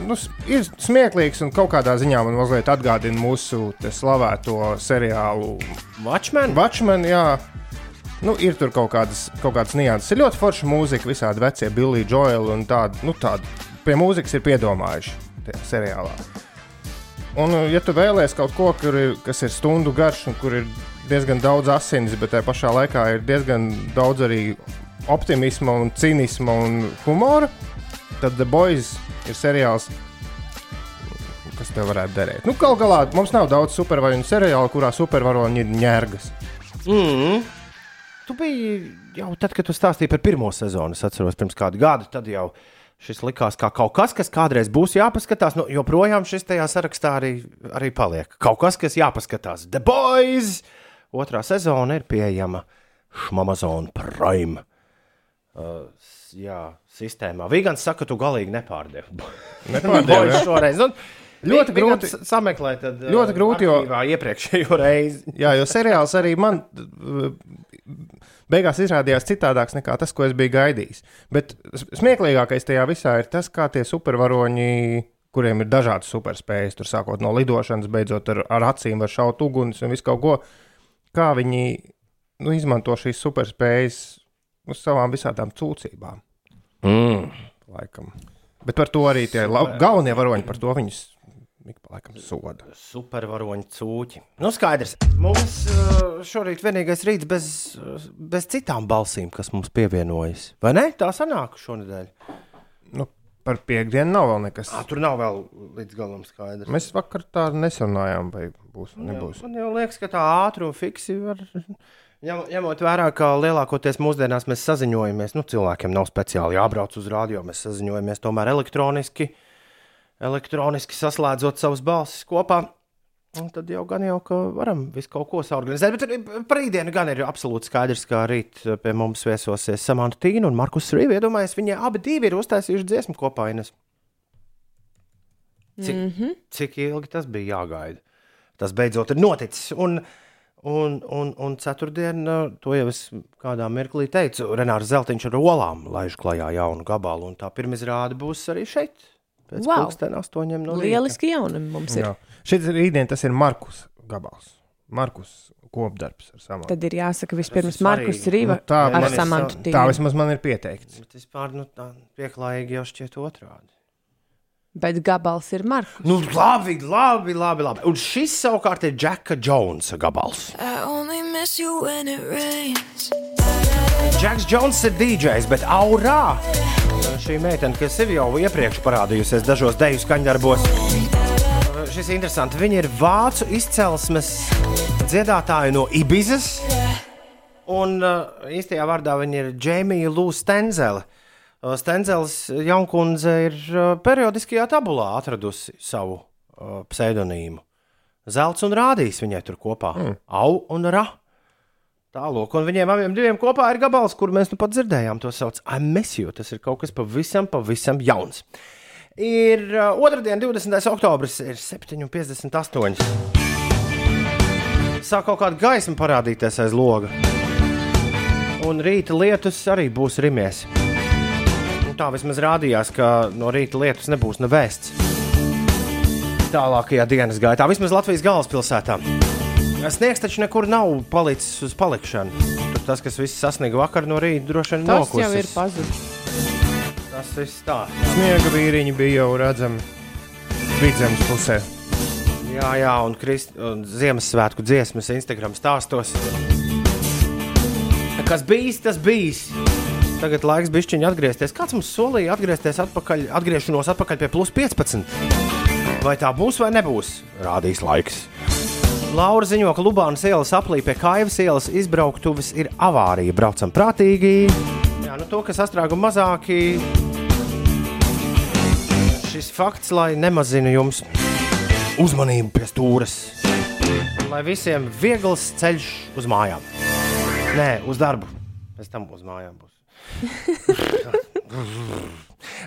Speaker 3: nu, ir smieklīgs un kaut kādā ziņā man mazliet atgādina mūsu te slavēto seriālu
Speaker 2: Watchmen.
Speaker 3: Watchmen jā. Nu, ir tur kaut kādas, kaut kādas nianses. Ir ļoti forša mūzika, visādi vecie Billy Joel un tādi. Nu, tādi pie mūzikas ir piedomājuši seriālā. Un, uh, ja tu vēlēsies kaut ko, kur kas ir stundu garš un kur ir diezgan daudz asins, bet tajā pašā laikā ir diezgan daudz arī optimisma, un cinisma un humora, tad The Boys ir seriāls, kas tev varētu derēt. Nu, Galu galā mums nav daudz supervaroņu seriālu, kurā supervaroņi ir ņērgas.
Speaker 2: Mm. Tu biji jau tad, kad tu stāstīji par pirmo sezonu, es atceros, pirms kāda gada. Tad jau šis likās kā kaut kas, kas kādreiz būs jāpaskatās. Nu, joprojām šis tajā sarakstā arī, arī paliek. Kaut kas, kas jāpaskatās. The Boys! Otrā sezona ir pieejama Amazon Prime. Uh, jā, sistēmā. Vigants saka, ka tu galīgi nepārdevi.
Speaker 3: Jā.
Speaker 2: šoreiz. Nu,
Speaker 3: Ļoti grūti-
Speaker 2: sameklēt, tad, uh,
Speaker 3: ļoti grūti, jo-
Speaker 2: arhīvā iepriekšējo reizi.
Speaker 3: Jā, jo seriāls arī man uh, beigās izrādījās citādāks nekā tas, ko es biju gaidījis. Bet smieklīgākais tajā visā ir tas, kā tie supervaroņi, kuriem ir dažādas superspējas, tur sākot no lidošanas, beidzot ar, ar acīm, var šaut uguns un visu kaut ko, kā viņi nu, izmanto šīs superspējas uz savām visādām cūcībām.
Speaker 2: Mm.
Speaker 3: Laikam. Bet par to arī tie galvenie varoņi, par to viņus ik pa laikam soda.
Speaker 2: Supervaroņu cūķi. Nu, skaidrs. Mums uh, šorīt vienīgais rīts bez, uh, bez citām balsīm, kas mums pievienojas. Vai ne? Tā sanāk šonadēļ.
Speaker 3: Nu, par piekdienu nav vēl nekas.
Speaker 2: À, tur nav vēl līdz galam skaidrs.
Speaker 3: Mēs vakar tā nesarunājām, vai būs vai nebūs.
Speaker 2: Man jau liekas, ka tā ātri un fiksi var. Ņem, ņemot vērā, ka lielākoties mūsdienās mēs saziņojamies, nu, cilvēkiem nav speciāli jābrauc uz rādio, mēs saziņojamies tomēr elektroniski, elektroniski saslēdzot savas balsis kopā. Un tad jau gan jau, ka varam visu kaut ko saorganizēt. Bet par rītdienu gan ir absolūti skaidrs, ka rīt pie mums viesosies Samanta Tīna un Markus Rīvi. Iedomājieties, viņi abi divi ir uztaisījuši dziesmu kopā. Ines. Cik, mm -hmm. cik ilgi tas bija jāgaida? Tas beidzot ir noticis. Un, un, un, un ceturtdien, uh, to jau es kādā mirklī teicu, Renārs Zeltiņš ar olām laiž klajā jaunu gabalu. Un tā pirmizrāde būs arī šeit. Pēc
Speaker 4: Wow.
Speaker 2: pulksten astoņiem no rīta.
Speaker 4: Lieliski jaunumi mums ir.
Speaker 3: Jā. Šis rītdien tas ir Markus gabals. Markus kopdarbs ar samantu.
Speaker 4: Tad ir jāsaka vispirms Markus. Rīva
Speaker 3: Nu, tā
Speaker 4: ar
Speaker 3: man ir
Speaker 4: Samantu
Speaker 3: Tā
Speaker 4: Tīnu.
Speaker 3: vismaz man ir pieteikts.
Speaker 2: Bet vispār nu, tā pieklājīgi jau šķiet otrādi.
Speaker 4: Bet gabals ir Markus.
Speaker 2: Nu, labi, labi, labi, labi. Un šis savukārt ir Džeka Jonesa gabals.
Speaker 12: I only miss you when it rains.
Speaker 2: Džeks Jones ir DJs, bet aurā šī meitene, kas sev jau iepriekš parādījusies dažos deju skaņdarbos. Šis ir interesants. Viņa ir vācu izcelsmes dziedātāja no Ibizas. Un uh, īstajā vārdā viņa ir Džemija Lūsa Stenzele. Uh, Stenzels jaunkundze ir uh, periodiskajā tabulā atradusi savu uh, pseidonīmu. Zelts un rādījis viņai tur kopā. Mm. Au un ra. Tālāk, un viņiem abiem diviem kopā ir gabals, kur mēs nu pat dzirdējām. To sauc par Amesiju. Tas ir kaut kas pavisam, pavisam jauns. Ir uh, otrdiena, 20. oktobris, ir 7,58. Sāk kaut kāda gaisma parādīties aiz loga. Un rīta lietus arī būs rimies. Nu, tā vismaz rādījās, ka no rīta lietus nebūs nevēsts. Tālākajā dienas gaitā, vismaz Latvijas galvaspilsētā. Sniegs taču nekur nav palicis uz palikšanu. Tur tas, kas viss sasniega vakar no rīta, droši vien
Speaker 4: Tas
Speaker 2: nokusis.
Speaker 4: jau ir pazudis.
Speaker 2: Tas viss tā.
Speaker 3: Sniega vīriņi bija jau redzami vidzemes pusē.
Speaker 2: Jā, jā, un, Krist, un Ziemassvētku dziesmas Instagram stāstos. Kas bijis, tas bijis. Tagad laiks bišķiņi atgriezties. Kāds mums solīja atgriezties atpakaļ, atgriešanos atpakaļ pie plus 15? Vai tā būs vai nebūs? Rādīs laiks. Laura ziņo, ka Lubānas ielas aplī pie Kaivas ielas izbrauktuves ir avārija. Braucam prātīgi. Jā, nu to, kas sastrēguma mazāki. Šis fakts, lai nemazina jums uzmanību pie stūres. Lai visiem viegls ceļš uz mājām. Nē, uz darbu. Pēc tam uz mājām būs.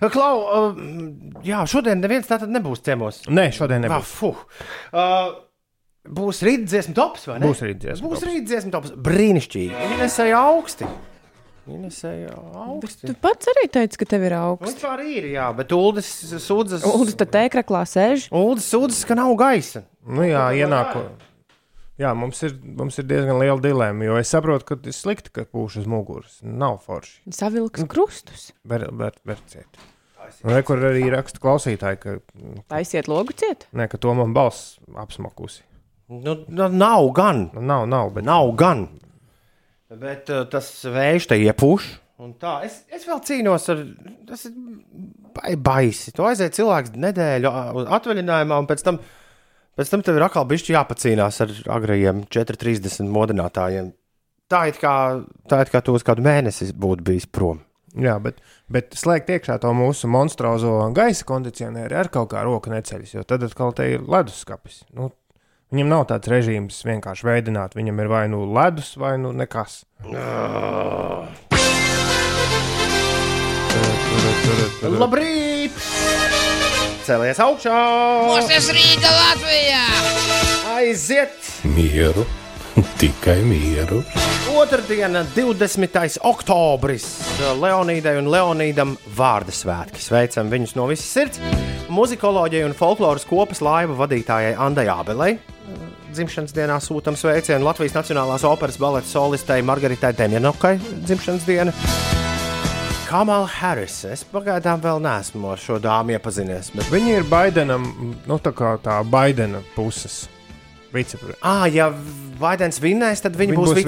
Speaker 2: Klau, uh, jā, šodien neviens tātad nebūs ciemos.
Speaker 3: Nē, šodien
Speaker 2: Ah,
Speaker 3: nebūs.
Speaker 2: fuh. Būs rītdiesmu tops, vai ne?
Speaker 3: Būs rītdziesmu
Speaker 2: Būs
Speaker 3: tops.
Speaker 2: rītdiesmu tops. Brīnišķīgi. Inesēja augsti. Inesēja augsti.
Speaker 4: Tu pats arī teici, ka tev ir augsts.
Speaker 2: Vispār ir, jā, bet Uldis sūdzas.
Speaker 4: Uldis tad tēkraklā sēž.
Speaker 2: Uldis sūdzas, ka nav gaisa.
Speaker 3: Nu, jā, ienāko. Jā, mums ir, mums ir diezgan liela dilemma, jo es saprotu, ka ir slikti, ka pūš uz muguras. Nav forši.
Speaker 4: Savilks krustus.
Speaker 3: Ber, ber, berciet. Un re, kur arī raksta klausītāji, ka,
Speaker 4: Taisiet logu ciet.
Speaker 3: ne, ka to man balss apsmakusi.
Speaker 2: Nu, nu, nav gan.
Speaker 3: Nu, nav, nav, bet
Speaker 2: Nav gan. Bet uh, tas vējš te iepūš. Tā, es, es vēl cīnos ar. Tas ir bai- baisi. Tu aiziet cilvēks nedēļu atvaļinājumā, un pēc tam, pēc tam tev ir atkal bišķi jāpacīnās ar agrajiem 4,30 modinātājiem. Tā it kā, tā it kā tu uz kādu mēnesi būtu bijis prom.
Speaker 3: Jā, bet, bet slēgt iekšā to mūsu monstruozo gaisa kondicionieri ar kaut kā roka neceļas, jo tad atkal te ir leduskapis. Nu, viņam nav tāds režīms vienkārši veidot, viņam ir vai nu ledus, vai nu nekas.
Speaker 2: Labrīt! Celies augšā!
Speaker 14: Mūsu Rīga Latvijā!
Speaker 2: Aiziet!
Speaker 1: Mieru, tikai mieru.
Speaker 2: Otradiena, 20. oktobris. Leonīdai un Leonīdam vārdu svētki. Sveicam viņus no visas sirds. Muzikoloģijai un folkloras kopas laiva vadītājai Andai Abelei. Dzimšanas dienā sūtām sveicienu Latvijas Nacionālās operas baleta solistei Margaritai Demjanokai. Dzimšanas diena. Kamala Harris. Es pagaidām vēl neesmu ar šo dāmu iepazinies. Bet...
Speaker 3: Viņi ir Baidenam, nu tā kā tā Baidena puses viceprezidents.
Speaker 2: Ah, ja Baidens vinnēs, tad viņa
Speaker 3: Viņa
Speaker 2: būs,
Speaker 3: būs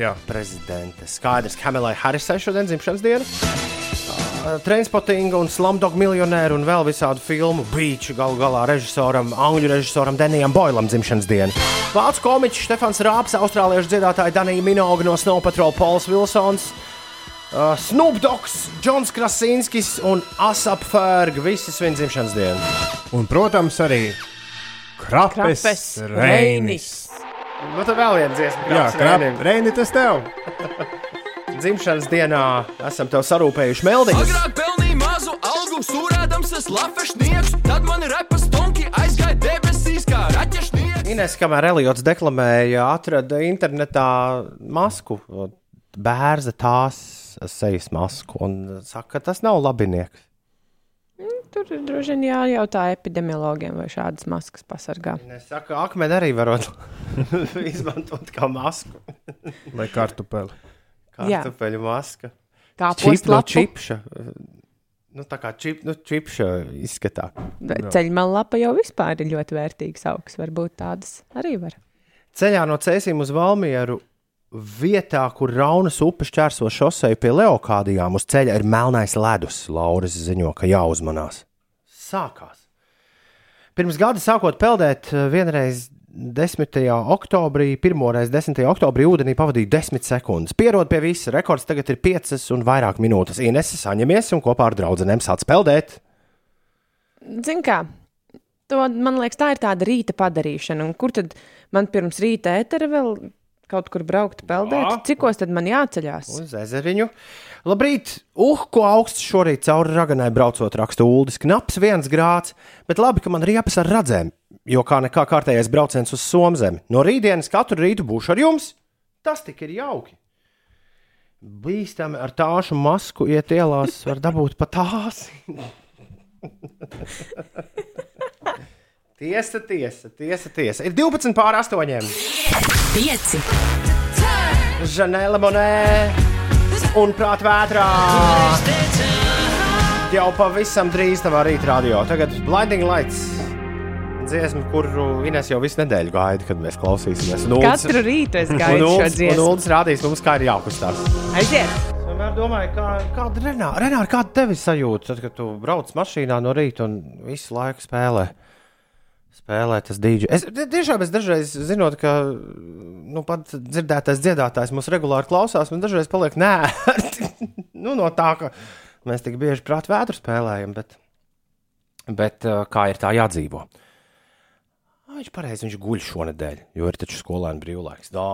Speaker 3: jā.
Speaker 2: viceprezidente. Skaidrs, Kamelai Harrisai šodien dzimšanas diena. Uh, Transportinga un Slumdog miljonēru un vēl visādu filmu Beach galu galā režisoram, angļu režisoram Denijam Boilam dzimšanas diena. Vācu komiķis Stefans Rāps, austrāliešu dziedātāja Danija Minoga no Snow Patrol Pols Wilsons. Uh, Snoop Dogs, Džons Krasinskis un Asap Ferg. Visi svin dzimšanas dienu.
Speaker 3: Un, protams, arī Krapes,
Speaker 4: Krapes
Speaker 3: Reinis.
Speaker 2: Nu, tad vēl viena dziesma.
Speaker 3: Jā,
Speaker 2: Krapes.
Speaker 3: Reini, tas tev!
Speaker 2: Dzimšanas dienā esam tev sarūpējuši meldiņus.
Speaker 5: Agrāk pelnīju mazu algu, stūrēdams es lafešnieks, tad man repa stonki aizgāja debesīs kā raķešnieks.
Speaker 2: Ines, kamēr Eliots deklamēja, atrada internetā masku, bērza tās sejas masku, un saka, ka tas nav labinieks.
Speaker 4: Tur ir droši vien jājautā epidemiologiem, vai šādas maskas pasargā.
Speaker 2: Es saku, akmeni arī varot izmantot kā masku.
Speaker 3: Vai kartupeli.
Speaker 4: Jā.
Speaker 2: Kartupeļu maska.
Speaker 4: Kā
Speaker 2: Čip no čipša. Nu, tā kā čip, nu, čipša izskatā.
Speaker 4: Ceļmalapa jau vispār ir ļoti vērtīgs augs. Varbūt tādas arī var.
Speaker 2: Ceļā no Cēsīm uz Valmieru vietā, kur Raunas upe šķērso šoseju pie Leokādijām, uz ceļa ir melnais ledus. Lauris ziņo, ka jāuzmanās. Sākās. Pirms gada sākot peldēt, eh, vienreiz 10. oktobrī, pirmoreiz 10. oktobrī ūdenī pavadīja 10 sekundes. Pierod pie visa, rekords tagad ir 5 un vairāk minūtes. Inese saņemies un kopā ar draugiem sāc peldēt.
Speaker 4: Zini, kā? To, man liekas, tā ir tāda rīta padarīšana. Un kur tad man pirms rīta ētera vēl kaut kur braukt, peldēt?
Speaker 2: Jā.
Speaker 4: Cikos tad man jāceļās?
Speaker 2: Uz ezeriņu. Labrīt! Uh, ko augsts šorīt cauri raganai braucot, raksta Uldis. Knaps viens grāds, bet labi, ka man riepas ar radzēm, jo kā nekā kārtējais brauciens uz Somzemi. No rītdienas katru rītu būšu ar jums. Tas tik ir jauki. Bīstami ar tāšu masku iet ielās, var dabūt pat tās. tiesa, tiesa, tiesa, tiesa. Ir 12 pār 8.
Speaker 11: 5.
Speaker 2: Žanela Monē un Prāta vētrā. Jau pavisam drīz tavā rītā radio. Tagad Blinding Lights. Dziesma, kuru Ines jau visu nedēļu gaida, kad mēs klausīsimies. Un Ulds-
Speaker 4: Katru rītu es gaidu šo
Speaker 2: Ulds-
Speaker 4: dziesmu.
Speaker 2: Un Ulds rādīs mums, kā ir jākustās.
Speaker 4: Aiziet!
Speaker 2: Vienmēr domāju, kā, kāda ir Renāra. Renāra, kāda tev ir sajūta, tad, kad tu brauc mašīnā no rīta un visu laiku spēlē? Spēlē tas dīdžers. Es ti- tiešām es dažreiz zinot, ka nu, pat dzirdētais dziedātājs mūs regulāri klausās, un dažreiz paliek nē, nu, no tā, ka mēs tik bieži prātā vētru spēlējam, bet, bet uh, kā ir tā jādzīvo? Viņš pareizi viņš guļ šonadēļ, jo ir taču skolēna brīvlaiks. Dā.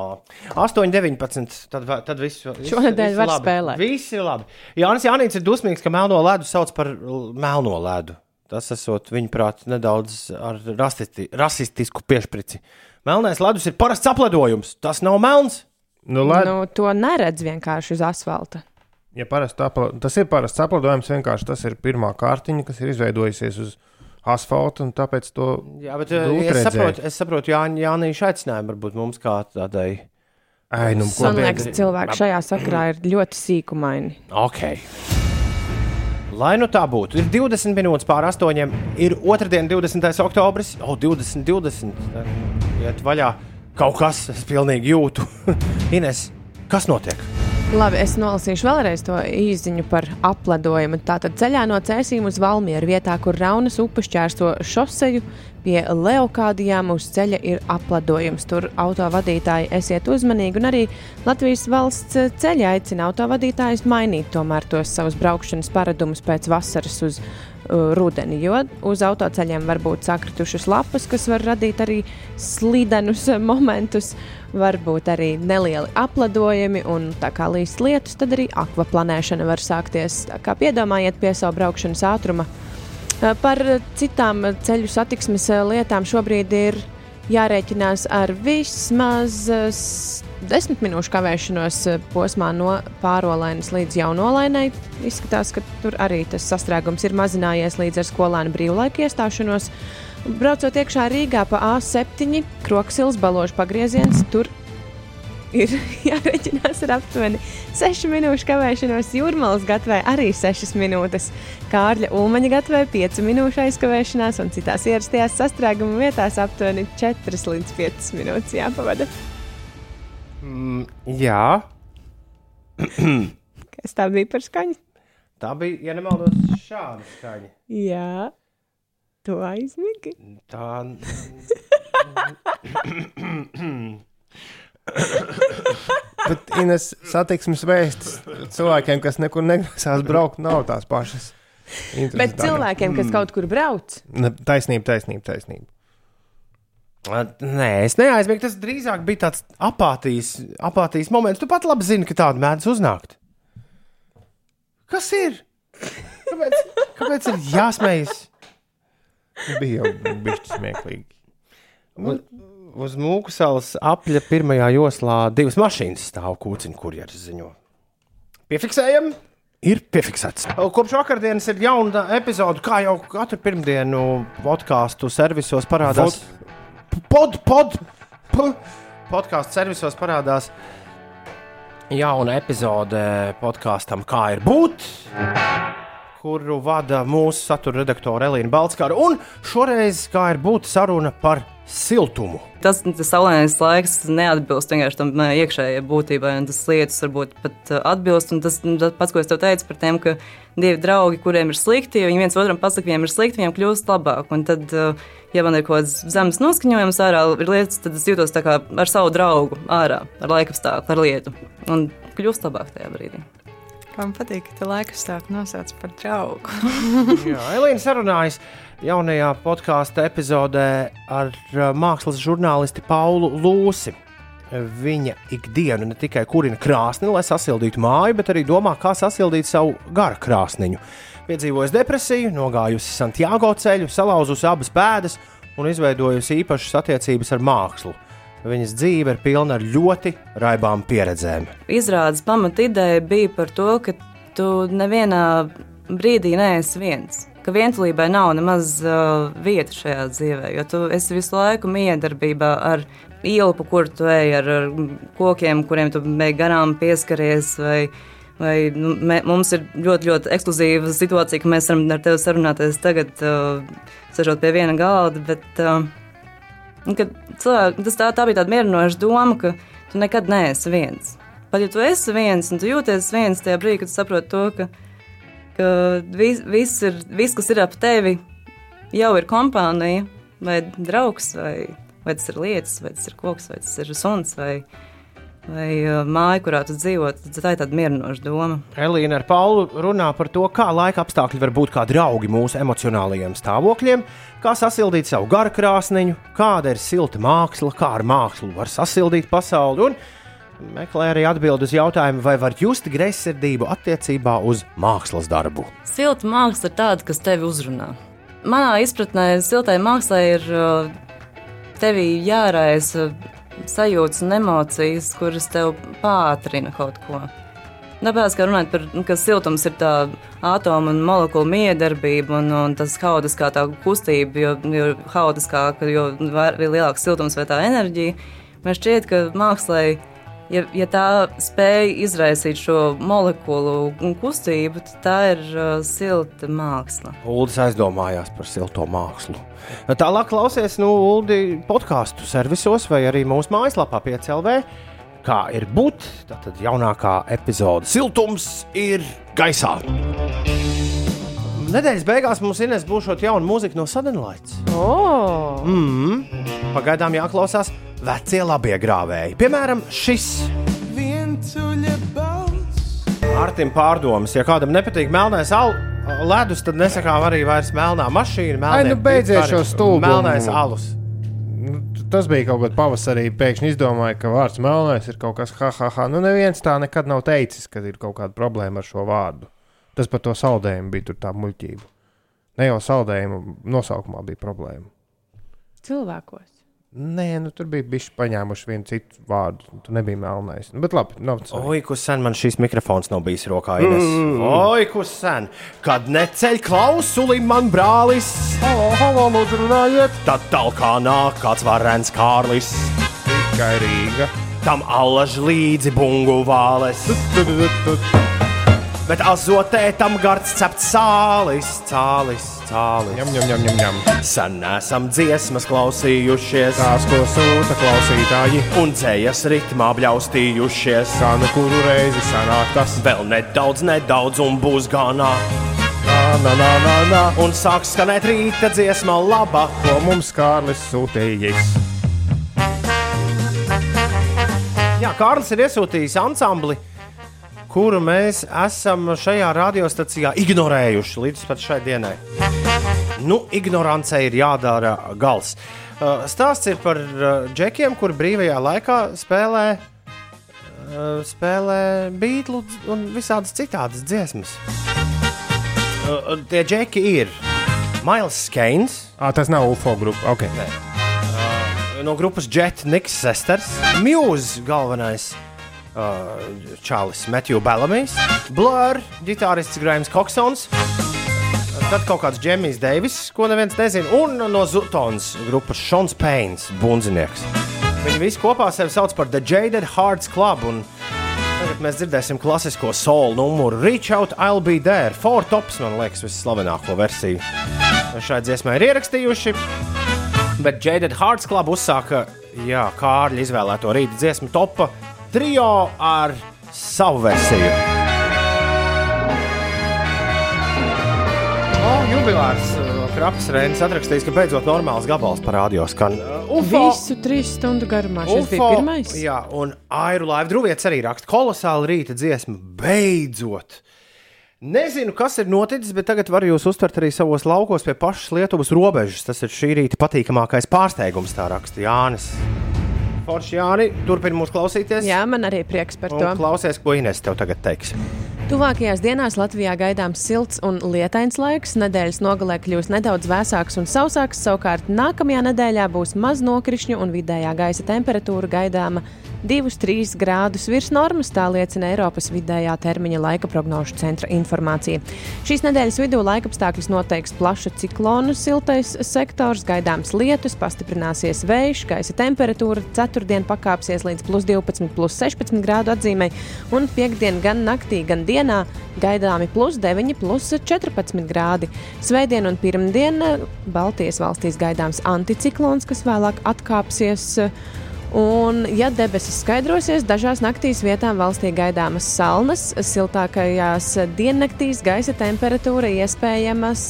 Speaker 2: 8, 19. Tad, tad viss viss-
Speaker 4: Šonedēļ
Speaker 2: viss
Speaker 4: var
Speaker 2: labi.
Speaker 4: spēlēt.
Speaker 2: Viss ir labi. Jānis Jānis ir dusmīgs, ka melno ledu sauc par melno ledu. Tas esot viņuprāt nedaudz ar rasisti, rasistisku piešprici. Melnais ledus ir parasts apledojums. Tas nav melns.
Speaker 3: Nu, lai,
Speaker 4: Nu, to neredz vienkārši uz asfalta.
Speaker 3: ja parasti apla, tas ir parasts aplidojums, vienkārši tas ir pirmā kārtiņa, kas ir izveidojusies uz asfalta, un tāpēc to
Speaker 2: Jā, bet
Speaker 3: grūti
Speaker 2: es saprotu, es saprotu Jānis Jānis aicinājumu varbūt mums kā tādai.
Speaker 3: Ai, nu,
Speaker 4: Man liekas, cilvēki šajā sakarā ir ļoti sīkumaini.
Speaker 2: Ok. Lai nu tā būtu, ir 20 minūtes pār 8. Ir otrdiena, 20. oktobris. O, 20, 20. Iet vaļā. Kaut kas, es pilnīgi jūtu. Ines, kas notiek?
Speaker 4: Labi, es nolasīšu vēlreiz to īziņu par apledojumu. Tātad ceļā no Cēsīm uz Valmieru vietā, kur Raunas upe šķērso šoseju, pie Leokādijām uz ceļa ir apledojums. Tur autovadītāji esiet uzmanīgi, un arī Latvijas valsts ceļa aicina autovadītājus mainīt tomēr tos savus braukšanas paradumus pēc vasaras uz uh, rudeni, jo uz autoceļiem var būt sakritušas lapas, kas var radīt arī slidenus momentus, varbūt arī nelieli apledojumi, un tā kā līst lietus, tad arī akvaplanēšana var sākties. Tā kā piedomājiet pie savu braukšanas ātruma. Uh, Par citām ceļu satiksmes uh, lietām šobrīd ir jārēķinās ar vismaz s- desmit minūšu kavēšanos posmā no pārolainas līdz jaunolainai. Izskatās, ka tur arī tas sastrēgums ir mazinājies līdz ar skolēnu brīvlaika iestāšanos. Braucot iekšā Rīgā pa A7, Kroksils baložu pagrieziens, tur ir jārēķinās ar aptuveni 6 minūšu kavēšanos. Jūrmālas gatavē arī 6 minūtes, Kārļa Ulmaņa gatavē 5 minūšu aizkavēšanās, un citās ierastajās sastrēguma vietās aptuveni 4 līdz 5 minūtes jāpavada.
Speaker 2: Mm, jā,
Speaker 4: Kas tā bija par skaņu?
Speaker 2: tā bija, ja nemaldos, šāda skaņa.
Speaker 4: Jā, to aizmigi.
Speaker 2: Tā.
Speaker 3: Bet Ines satiksmes vēstis cilvēkiem, kas nekur negrasās braukt, nav tās pašas.
Speaker 4: Bet cilvēkiem, kas kaut kur brauc,
Speaker 3: Ne, Taisnība, taisnība, taisnība.
Speaker 2: Nē, es neaizmirsu. Tas drīzāk bija tāds apātijas, apātijas moments. Tu pat labi zini, ka tāda mēdz uznākt. Kas ir? Kāpēc, kāpēc ir jāsmējas?
Speaker 3: Bija jau bišķi smieklīgi.
Speaker 2: Uz, uz mūku salas apļa pirmajā joslā divas mašīnas stāv kūciņu kurjeris ziņo. Piefiksējam! Ir piefiksēts. Kopš vakardienas ir jauna epizode, kā jau katru pirmdienu podkāstu servisos parādās. Pod, pod, pod, podkāstu servisos parādās jauna epizode podkāstam, kā ir būt, kuru vada mūsu satura redaktore Elīna Balskara. Un šoreiz, kā ir būt, saruna par siltumu.
Speaker 15: Tas, tas saulainais laiks neatbilst vienkārši tam ā, iekšējai būtībai, un tas lietas varbūt pat ā, atbilst. Tas, un tas pats, ko es tev teicu par tiem, ka divi draugi, kuriem ir slikti, ja viņi viens otram pasakā, viņiem ir slikti, viņiem kļūst labāk. Un tad, ā, ja man ir kaut kāds zemes noskaņojums ārā, ir lietas, tad es jūtos kā ar savu draugu ārā, ar laikapstākli, ar lietu. Un kļūst labāk tajā brīdī.
Speaker 16: Man patīk, ka te laika stāvokli nosauc par draugu.
Speaker 2: Jā, Elīna sarunājas jaunajā podkāstu epizodē ar uh, mākslas žurnālisti Paulu Lūsi. Viņa ikdienu ne tikai kurina krāsni, lai sasildītu māju, bet arī domā, kā sasildīt savu gara krāsniņu. Piedzīvojusi depresiju, nogājusi Santiago ceļu, salauzusi abas pēdas un izveidojusi īpašas attiecības ar mākslu. Viņas dzīve ir pilna ar ļoti raibām pieredzēm.
Speaker 15: Izrādes pamatideja bija par to, ka tu nevienā brīdī neesi viens. Ka vientulībai nav nemaz uh, vieta šajā dzīvē, jo tu esi visu laiku miedarbībā ar ielu, pa kuru tu ej, ar, ar kokiem, kuriem tu mēģini garām pieskaries. Vai, vai, nu, mē, mums ir ļoti, ļoti ekskluzīva situācija, ka mēs varam ar tevi sarunāties tagad, uh, sēžot pie viena galda. Bet, uh, cilvēki, tas tā, tā bija tāda mierinoša doma, ka tu nekad neesi viens. Pat ja tu esi viens un tu jūties viens tajā brīdī, kad saproti to, ka ka vis, vis ir, viss, kas ir ap tevi, jau ir kompānija, vai draugs, vai, vai tas ir lietas, vai tas ir koks, vai tas ir suns, vai, vai uh, māja, kurā tu dzīvo. Tā ir tāda mierinoša doma.
Speaker 2: Elīna ar Paulu runā par to, kā laika apstākļi var būt kā draugi mūsu emocionālajiem stāvokļiem, kā sasildīt savu garu krāsniņu, kāda ir silta māksla, kā ar mākslu var sasildīt pasauli. Un meklē arī atbildi uz jautājumu, vai var just greizsirdību attiecībā uz mākslas darbu.
Speaker 15: Silta māksla ir tāda, kas tevi uzrunā. Manā izpratnē, siltai mākslai ir uh, tevi jāraisa sajūtas un emocijas, kuras tev pātrina kaut ko. Tāpēc, ka runājot par to, ka siltums ir tā atomu un molekulu miedarbība un, un tas haotiskā tā kustība, jo, jo haotiskāka, jo lielāks siltums vai tā enerģija, man šķiet, ka mākslai ja, ja tā spēja izraisīt šo molekulu kustību, tad tā ir uh, silta māksla.
Speaker 2: Uldis aizdomājās par silto mākslu. Tālāk klausies, nu, Uldi podkāstu servisos vai arī mūsu mājaslapā piecēlē. Kā ir būt? Tad jaunākā epizode Siltums ir gaisā. Nedēļas beigās mums Ines būs jauna mūzika no Suddenlights.
Speaker 4: Oh.
Speaker 2: Mm, pagaidām jāklausās vecie labie grāvēji. Piemēram, šis. Artim pārdomas, ja kādam nepatīk melnais al ledus, tad nesakā arī vairs melnā mašīna.
Speaker 3: Ai, nu beidzies šo stūbu.
Speaker 2: Melnais alus.
Speaker 3: Nu, tas bija kaut kad pavasarī. Pēkšņi izdomāja, ka vārds melnais ir kaut kas ha, ha, ha. Nu, neviens tā nekad nav teicis, ka ir kaut kāda problēma ar šo vārdu. Tas par to saldējumu bija tā muļķība. Ne jau saldējumu nosaukumā bija problēma.
Speaker 4: Cilvēkos.
Speaker 3: Nē, nu, tur bija bijuši paņēmuši vienu citu vārdu. Tur nebija melnais. Nu, bet labi, nav tas.
Speaker 2: Oi, kur sen man šīs mikrofons nav bijis rokā. Ines. Mm. Oi, kur sen. Kad neceļ klausuli man brālis.
Speaker 3: Halo, halo, lūdzu, runājiet.
Speaker 2: Tad talkā nāk kāds varens Kārlis.
Speaker 3: Tikai Rīga.
Speaker 2: Tam allaž līdzi bungu vāles. Bet azotē tam gards cept sālis, cālis cālis.
Speaker 3: Ņem, ņem, ņem, ņem, ņem.
Speaker 2: Sen esam dziesmas klausījušies,
Speaker 3: tās, ko sūta klausītāji,
Speaker 2: un dzējas ritmā bļaustījušies.
Speaker 3: Kā nu kuru reizi sanāk tas
Speaker 2: vēl nedaudz, nedaudz, un būs ganā.
Speaker 3: Nā, nā, nā, nā, nā.
Speaker 2: Un sāks skanēt rīta dziesma, laba,
Speaker 3: ko mums Kārlis sūtījis.
Speaker 2: Jā, Kārlis ir iesūtījis ansambli kuru mēs esam šajā radiostacijā ignorējuši līdz šai dienai. Nu, ignorancei ir jādara gals. Uh, stāsts ir par uh, džekiem, kuri brīvajā laikā spēlē, uh, spēlē beiglu un visādas citādas dziesmas. Tie džeki ir Mails Skeins.
Speaker 3: Ah, tas nav UFO grupa. Okay.
Speaker 2: Nē. No grupas Jet Niks Sesters, Muse galvenais uh, Čālijs Matthew Bellamijs, Blur, ģitārists Grahams Koksons. Tad kaut kāds Džemijs Deivis, ko neviens nezina, un no Zutons grupas Šons Pains, bundzinieks. Viņi visi kopā sevi sauc par The Jaded Hearts Club. Tagad mēs dzirdēsim klasisko soli numuru Reach Out, I'll Be There. Four Tops, man liekas, visslavenāko versiju. Šai dziesmai ir ierakstījuši. Bet Jaded Hearts Club uzsāka jā, Kārļa izvēlēto rīta dziesmu topa trio ar savu versiju. Oh, jubilārs uh, Krapas Reinis atrakstījis, ka beidzot normāls gabals parādījos. Kan, uh,
Speaker 4: UFO, Visu trīs stundu garumā šis UFO, bija pirmais.
Speaker 2: Jā, un Airu Laivu Druvietis arī raksta kolosālu rīta dziesmu. Beidzot! Nezinu, kas ir noticis, bet tagad varu jūs uztvert arī savos laukos pie pašas Lietuvas robežas. Tas ir šī rīta patīkamākais pārsteigums, tā raksta Jānis. Forši Jāni, turpini mūs klausīties.
Speaker 4: Jā, man arī prieks par to.
Speaker 2: Klausies, ko Ines tev tagad teiks.
Speaker 4: Tuvākajās dienās Latvijā gaidāms silts un lietains laiks. Nedēļas nogalē kļūs nedaudz vēsāks un sausāks. Savukārt nākamajā nedēļā būs maz nokrišņu un vidējā gaisa temperatūra gaidāma 2-3 grādus virs normas. Tā liecina Eiropas vidējā termiņa laika prognožu centra informācija. Šīs nedēļas vidū laikapstākļus noteiks plaša ciklonu siltais sektors, gaidāms lietus, pastiprināsies vējš, gaisa temperatūra ceturtdien pakāpsies līdz plus 12, plus 16 grādu atzīmei, un piekdien gan naktī, gan dienā gaidāmi plus 9, plus 14 grādi. Svētdien un pirmdien Baltijas valstīs gaidāms anticiklons, kas vēlāk atkāpsies. Un, ja debesis skaidrosies, dažās naktīs vietām valstī gaidāmas salnas, siltākajās diennaktīs gaisa temperatūra iespējamas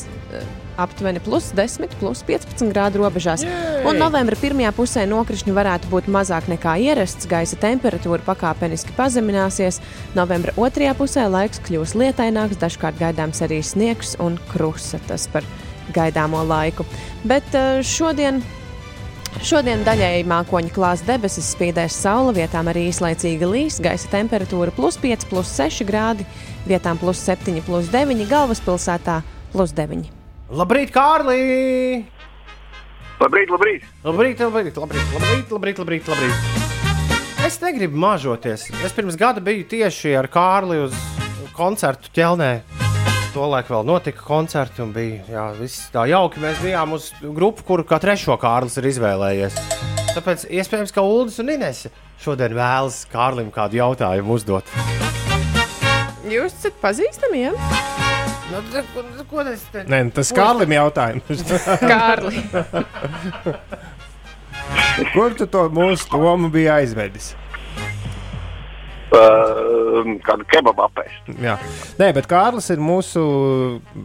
Speaker 4: aptuveni plus 10, plus 15 grādu robežās. Jej! Un novembra pirmajā pusē nokrišņi varētu būt mazāk nekā ierasts, gaisa temperatūra pakāpeniski pazemināsies. Novembra otrajā pusē laiks kļūs lietaināks, dažkārt gaidāms arī sniegs un krusta. Tas par gaidāmo laiku. Bet eh, šodien Šodien daļēji mākoņu klās debesis spīdēs saule, vietām arī īslaicīga līs, gaisa temperatūra plus 5, plus 6 grādi, vietām plus 7, plus 9, galvaspilsētā plus 9.
Speaker 2: Labrīt, Kārlī!
Speaker 17: Labrīt, labrīt!
Speaker 2: Labrīt, labrīt, labrīt, labrīt, labrīt, labrīt, labrīt. Es negribu mažoties. Es pirms gada biju tieši ar Kārli uz koncertu ķelnē. Tolaik vēl notika koncerti un bija jā, tā jauki. Mēs bijām uz grupu, kuru kā trešo Kārlis ir izvēlējies. Tāpēc iespējams, ka Ulas un Inese šodien vēlas Kārlim kādu jautājumu uzdot.
Speaker 4: Jūs esat pazīstami? Ja?
Speaker 2: Nu, ko, ko tas ir?
Speaker 3: Nē, nu, tas Kārlim jautājums.
Speaker 4: Kārli.
Speaker 3: Kur tu to mūsu tomu bija aizvedis?
Speaker 17: Uh, kādu kebabu apēst.
Speaker 3: Jā, Nē, bet Kārlis ir mūsu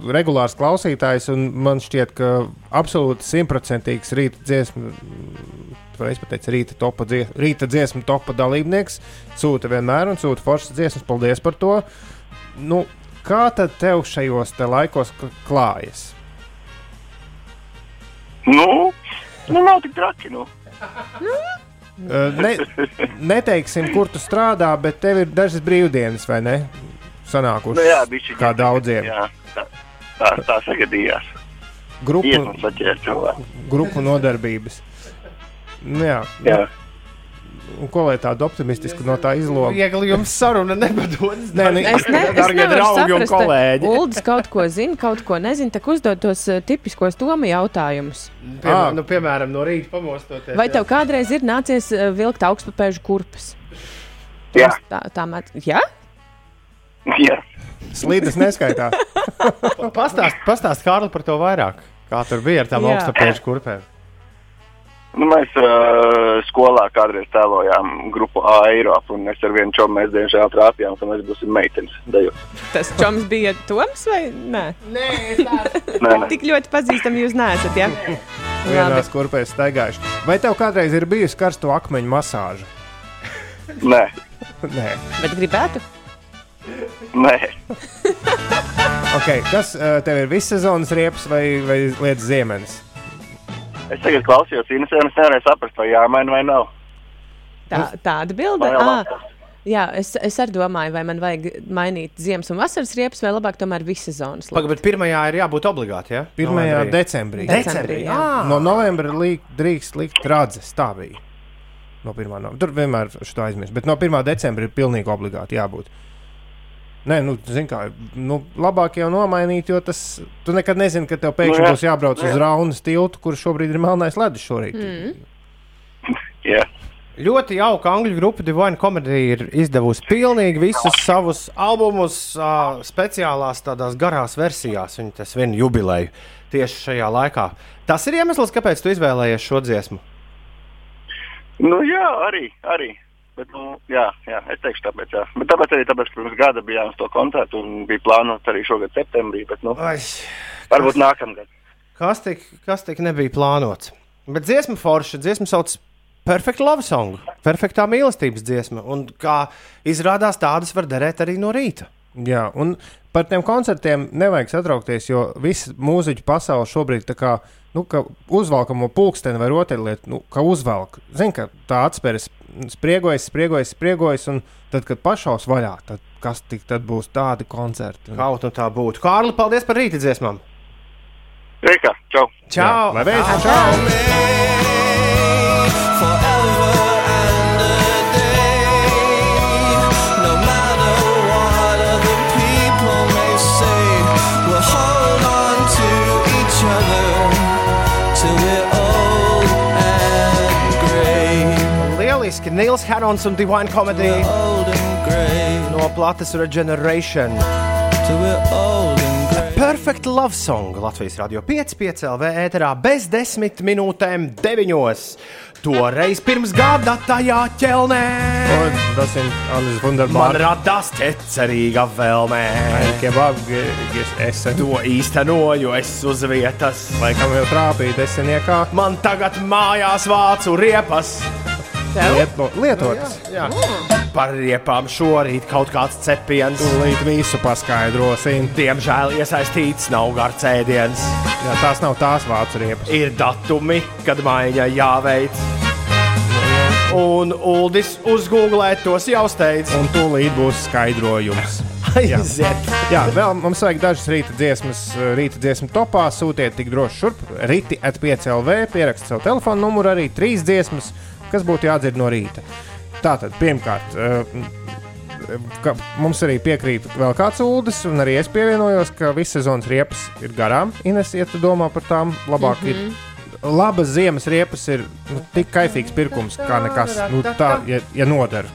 Speaker 3: regulārs klausītājs, un man šķiet, ka absolūti simtprocentīgs rīta dziesmu. Es pateicu, rīta, topa dzies, rīta dziesmu topa dalībnieks. Sūta vienmēr un sūta foršas dziesmas. Paldies par to. Nu, Kā tad tev šajos te laikos klājas?
Speaker 17: Nu, nu nav tik traki. Nu.
Speaker 3: Ne, neteiksim, kur tu strādā, bet tev ir dažas brīvdienas, vai ne? Sanākušas
Speaker 17: nu, jā, bišķi,
Speaker 3: kā daudziem.
Speaker 17: Jā, tā, tā, tā sagadījās.
Speaker 3: Grupu, grupu nodarbības. Nu, jā,
Speaker 17: jā.
Speaker 3: Un ko lai tādu optimistisku no tā izlūko?
Speaker 2: Viegli jums saruna nepadodas.
Speaker 4: Nē, ne, es ne, darbie draugi un kolēģi. Uldis kaut ko zina, kaut ko nezina, tak uzdod tos uh, tipiskos Toma jautājumus.
Speaker 2: Pie, ah. nu, piemēram, no rīta pamostoties.
Speaker 4: Vai tev kādreiz ir nācies uh, vilkt augstpapēžu kurpes?
Speaker 17: Jā.
Speaker 4: Tā, tā met, jā?
Speaker 17: Jā.
Speaker 3: Slīdes neskaitā.
Speaker 2: pastāst, pastāst Kārli par to vairāk. Kā tur bija ar tām augstpapēžu kurpēm?
Speaker 17: Nu, mēs uh, skolā kādreiz tēlojām grupu A Eiropu, un es ar vienu čomu mēs diemžēl trāpījām, ka mēs būsim meitenes. Dejot.
Speaker 4: Tas čoms bija Toms vai nē?
Speaker 2: Nē,
Speaker 17: nē,
Speaker 4: tik ļoti pazīstami jūs neesat. Ja?
Speaker 3: Vienās kurpēs staigājuši. Vai tev kādreiz ir bijusi karsto akmeņu masāža?
Speaker 17: Nē.
Speaker 3: nē.
Speaker 4: Bet gribētu?
Speaker 17: Nē.
Speaker 3: okay, kas tev ir vissezonas riepas vai, vai lietas ziemenes?
Speaker 17: Es tagad klausījos Inesē, un es nevarēju saprast, vai jāmaina vai nav.
Speaker 4: Tā, tāda bilde. Ah, jā, es, es arī domāju, vai man vajag mainīt ziemas un vasaras riepas, vai labāk tomēr visas zonas.
Speaker 2: Pagaid, bet pirmajā ir jābūt obligāti. Ja?
Speaker 3: Pirmajā novembrī. decembrī.
Speaker 4: decembrī jā.
Speaker 3: Ah. No novembra līk, drīkst likt radzes. Tā bija. No 1. novembra. Tur vienmēr šo aizmirst. Bet no 1. decembra ir pilnīgi obligāti jābūt. Nē, nu, kā nu, labāk jau nomainīt, jo tas tu nekad nezini, ka tev pēkšņi nu, jā. būs jābrauc jā. uz Raunas tiltu, kur šobrīd ir melnais ledus šorīt.
Speaker 17: Mm. jā.
Speaker 2: Ļoti jauka angļu grupa Divine Comedy ir izdevusi pilnīgi visus savus albumus uh, speciālās, tādās garās versijās. Viņa tas vienu jubileju tieši šajā laikā. Tas ir iemesls, kāpēc tu izvēlējies šo dziesmu.
Speaker 17: Nu, jā, arī. arī. Bet, nu, jā, jā, es teikšu, tāpēc, jā. Bet tāpēc arī tāpēc, ka pirms gada bijām uz to koncertu un bija plānots arī šogad septembrī. Bet, nu,
Speaker 2: Ai,
Speaker 17: varbūt nākamgad.
Speaker 2: Kas tik, kas tik nebija plānots? Bet dziesma forša, dziesma sauc Perfect Love Song, perfektā mīlestības dziesma. Un kā izrādās, tādas var derēt arī no rīta.
Speaker 3: Jā, un par tiem koncertiem nevajag satraukties, jo visa mūziķu pasaule šobrīd tā kā nu, uzvelkamo pulksteni vai rotaļlietu, nu, ka uzvelk. Zini, ka tā atspērs spriegojas, spriegojas, spriegojas, un tad, kad pašaus vaļā, tad kas tik tad būs tādi koncerti. Un...
Speaker 2: Kaut nu tā būtu. Kārli, paldies par rīta dziesmām!
Speaker 17: Reikā, čau!
Speaker 2: Čau!
Speaker 3: Lai veicas, čau!
Speaker 5: No
Speaker 2: Lieliski! Nils Herons un Divine Comedy
Speaker 5: Old and grey.
Speaker 2: no plates Regeneration. Perfect Love Song Latvijas Rādio 5,5 LV ēterā bez desmit minūtēm deviņos. Toreiz pirms gada tajā ķelnē
Speaker 3: Un tas ir Andris
Speaker 2: man
Speaker 3: Funderbārds.
Speaker 2: radās ķecerīga vēlme.
Speaker 3: Kebab, es
Speaker 2: To īstenoju es uz vietas.
Speaker 3: laikam jau trāpīju desmitniekā.
Speaker 2: Man tagad mājās vācu riepas.
Speaker 3: Lieto, lietotas.
Speaker 2: Jā. Par riepām šorīt kaut kāds cepiens.
Speaker 3: Tūlīt visu paskaidrosim.
Speaker 2: Diemžēl iesaistīts nav garš ēdiens.
Speaker 3: Jā, tās nav tās vācu riepas.
Speaker 2: Ir datumi, kad maiņa jāveic. Un Uldis uz Google tos jau steidz.
Speaker 3: Un tūlīt būs skaidrojums.
Speaker 2: Aiziet!
Speaker 3: Jā, vēl mums vajag dažas rīta dziesmas, rīta dziesmu topā. Sūtiet tik droši šurp. Rīti at 5 LV, pierakstiet savu telefonu numuru, arī trīs dziesmas, kas būtu jādzird no rīta. Tātad, pirmkārt, eh, ka mums arī piekrīt vēl kāds uldis, un arī es pievienojos, ka visas sezonas riepas ir garām. Ines, ja tu domā par tām, labāk mm -hmm. ir. Labas ziemas riepas ir nu, tik kaifīgs pirkums, kā nekas. Nu, tā, ja, ja nodara.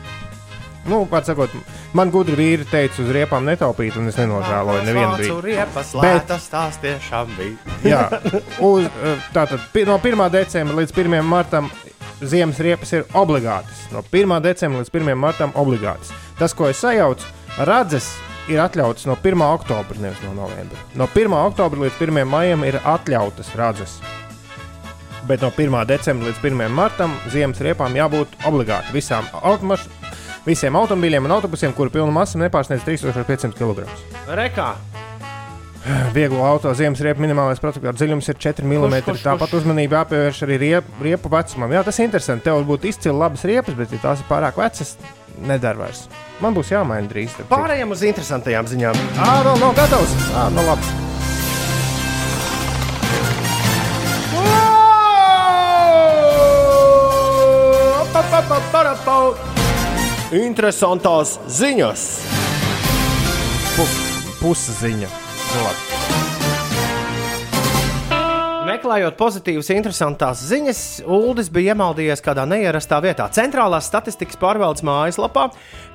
Speaker 3: Nu, pats sakot, man gudri vīri teica, uz riepām netaupīt, un es nenožēloju nevienu brīdi.
Speaker 2: riepas,
Speaker 3: Bet-
Speaker 2: lētas tās tiešām bija.
Speaker 3: Jā, uz, eh, tātad no 1. decembra līdz 1. martam ziemas riepas ir obligātas. No 1. decembra līdz 1. martam obligātas. Tas, ko es sajaucu, radzes ir atļautas no 1. oktobra, nevis no novembra. No 1. oktobra līdz 1. maijam ir atļautas radzes. Bet no 1. decembra līdz 1. martam ziemas riepām jābūt obligāti visām automaš... Visiem automobīļiem un autobusiem, kuru pilna masa nepārsniedz 3500 kg.
Speaker 2: Rekā!
Speaker 3: Vieglo auto ziemas riepu minimālais protokola dziļums ir 4 mm.
Speaker 2: kurš, kurš?
Speaker 3: Tāpat uzmanība jāpievērš arī riepu, riepu vecumam. Jā, tas ir interesanti. Tev būtu izcili labas riepas, bet, ja tās ir pārāk vecas, nedara vairs. Man būs jāmaina drīz. citu.
Speaker 2: Pārējām uz interesantajām ziņām.
Speaker 3: Ā, vēl nav gatavs. Ā, nu labi.
Speaker 2: Interesantās ziņas.
Speaker 3: Pusziņa. Nu, labi.
Speaker 2: Meklējot pozitīvas, interesantas ziņas, Uldis bija iemaldījies kādā neierastā vietā. Centrālās statistikas pārvaldes mājaslapā,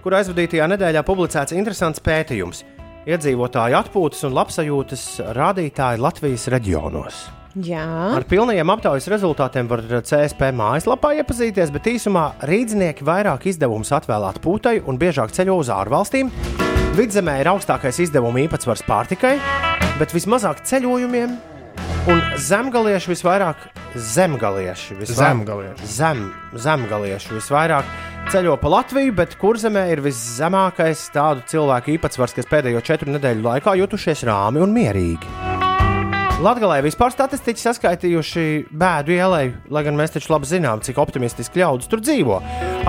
Speaker 2: kur aizvadītajā nedēļā publicēts interesants pētījums - iedzīvotāju atpūtas un labsajūtas rādītāji Latvijas reģionos.
Speaker 4: Jā,
Speaker 2: Ar pilniem aptaujas rezultātiem var CSP mājaslapā iepazīties, bet īsumā rīznieki vairāk izdevumus atvēl atpūtai un biežāk ceļo uz ārvalstīm. Vidzemē ir augstākais izdevumu īpatsvars pārtikai, bet vismazāk ceļojumiem. Un zemgalieši visvairāk zemgalieši. visvairāk-
Speaker 3: Zemgalieši.
Speaker 2: Zem, zemgalieši visvairāk ceļo pa Latviju, bet kurzemē ir viszemākais tādu cilvēku īpatsvars, kas pēdējo četru nedēļu laikā jutušies rāmi un mierīgi. Latvijā vispār statistiķi saskaitījuši bēdu ielai, lai gan mēs taču labi zinām, cik optimistiski ļaudis tur dzīvo.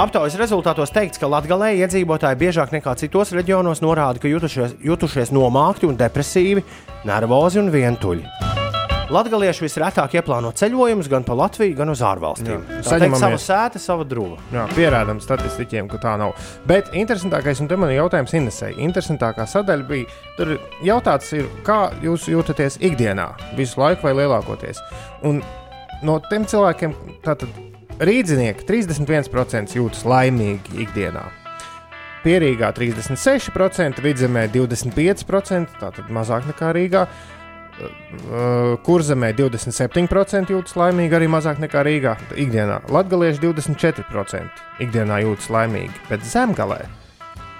Speaker 2: Aptaujas rezultātos teikts, ka Latvijā iedzīvotāji biežāk nekā citos reģionos norāda, ka jutušies, jutušies nomākti un depresīvi, nervozi un vientuļi. Latvieši visretāk ieplāno ceļojumus gan pa Latviju, gan uz ārvalstīm. Teikt, savu sēta, savu drūmu.
Speaker 3: Jā, pierādām statistiķiem, ka tā nav. Bet interesantākais, un te man ir jautājums Inesai, interesantākā sadaļa bija, tur jautāts, ir, kā jūs jūtaties ikdienā, visu laiku vai lielākoties. Un no tiem cilvēkiem, tātad rīznieki 31% jūtas laimīgi ikdienā. Pierīgā 36%, vidzemē 25%, tātad mazāk nekā Rīgā. Uh, Kurzemē 27% jūtas laimīgi, arī mazāk nekā Rīgā. Ikdienā Latvijas 24% ikdienā jūtas laimīgi, bet zemgalē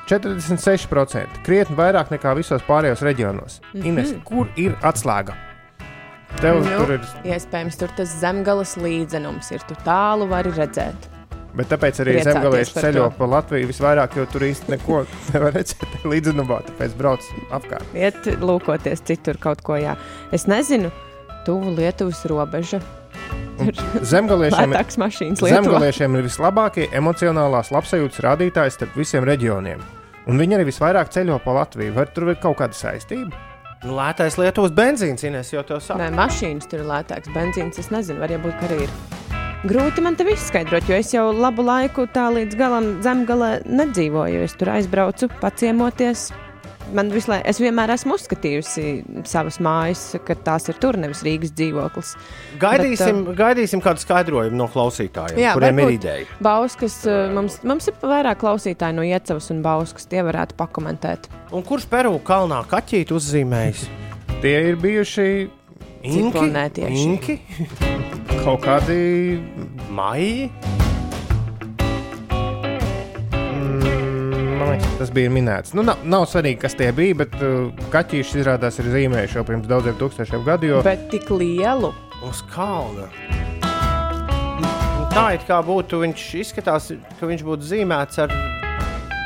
Speaker 3: 46%. Krietni vairāk nekā visos pārējos reģionos. Mm. -hmm. Ines, kur ir atslēga? Tev
Speaker 4: nu,
Speaker 3: tur ir.
Speaker 4: iespējams, tur tas zemgales līdzenums ir. Tu tālu vari redzēt.
Speaker 3: Bet tāpēc arī
Speaker 4: par
Speaker 3: ceļo
Speaker 4: to.
Speaker 3: pa Latviju visvairāk, jo tur īsti neko nevar redzēt līdzenumā. Tāpēc brauc apkārt.
Speaker 4: Iet lūkoties citur kaut ko. Jā. Es nezinu, tuvu Lietuvas robeža. Lietuvā.
Speaker 3: zemgaliešiem ir vislabākie emocionālās labsajūtas rādītāji starp visiem reģioniem. Un viņi arī visvairāk ceļo pa Latviju. Vai tur ir kaut kāda saistība?
Speaker 2: Nu, lētais Lietuvas benzīns, Ines, jau to saka.
Speaker 4: Nē, mašīnas tur ir lētāks, benzīns. Es nezinu, varbūt arī ir. Grūti man te viss skaidrot, jo es jau labu laiku tā līdz galam zemgalē nedzīvoju. Es tur aizbraucu, paciemoties. Man visu laiku, es vienmēr esmu uzskatījusi savas mājas, ka tās ir tur, nevis Rīgas dzīvoklis.
Speaker 2: Gaidīsim,
Speaker 4: Bet, uh,
Speaker 2: gaidīsim kādu skaidrojumu no klausītājiem,
Speaker 4: Jā,
Speaker 2: kuriem ir ideja.
Speaker 4: Bauskas, uh, mums, mums ir vairāk klausītāji no Iecavas un Bauskas. Tie varētu pakomentēt.
Speaker 2: Un kurš Peru kalnā kaķīti uzzīmējis?
Speaker 3: Tie ir bijuši
Speaker 4: Ciklonētieši.
Speaker 2: Inki?
Speaker 3: kaut kādi
Speaker 2: maiji.
Speaker 3: Man liekas, tas bija minēts. Nu, nav, nav svarīgi, kas tie bija, bet uh, kaķīši izrādās ir zīmējuši jau pirms daudziem tūkstošiem gadu. Jo...
Speaker 4: Bet tik lielu
Speaker 2: uz kalna. Tā it kā būtu, viņš izskatās, ka viņš būtu zīmēts ar,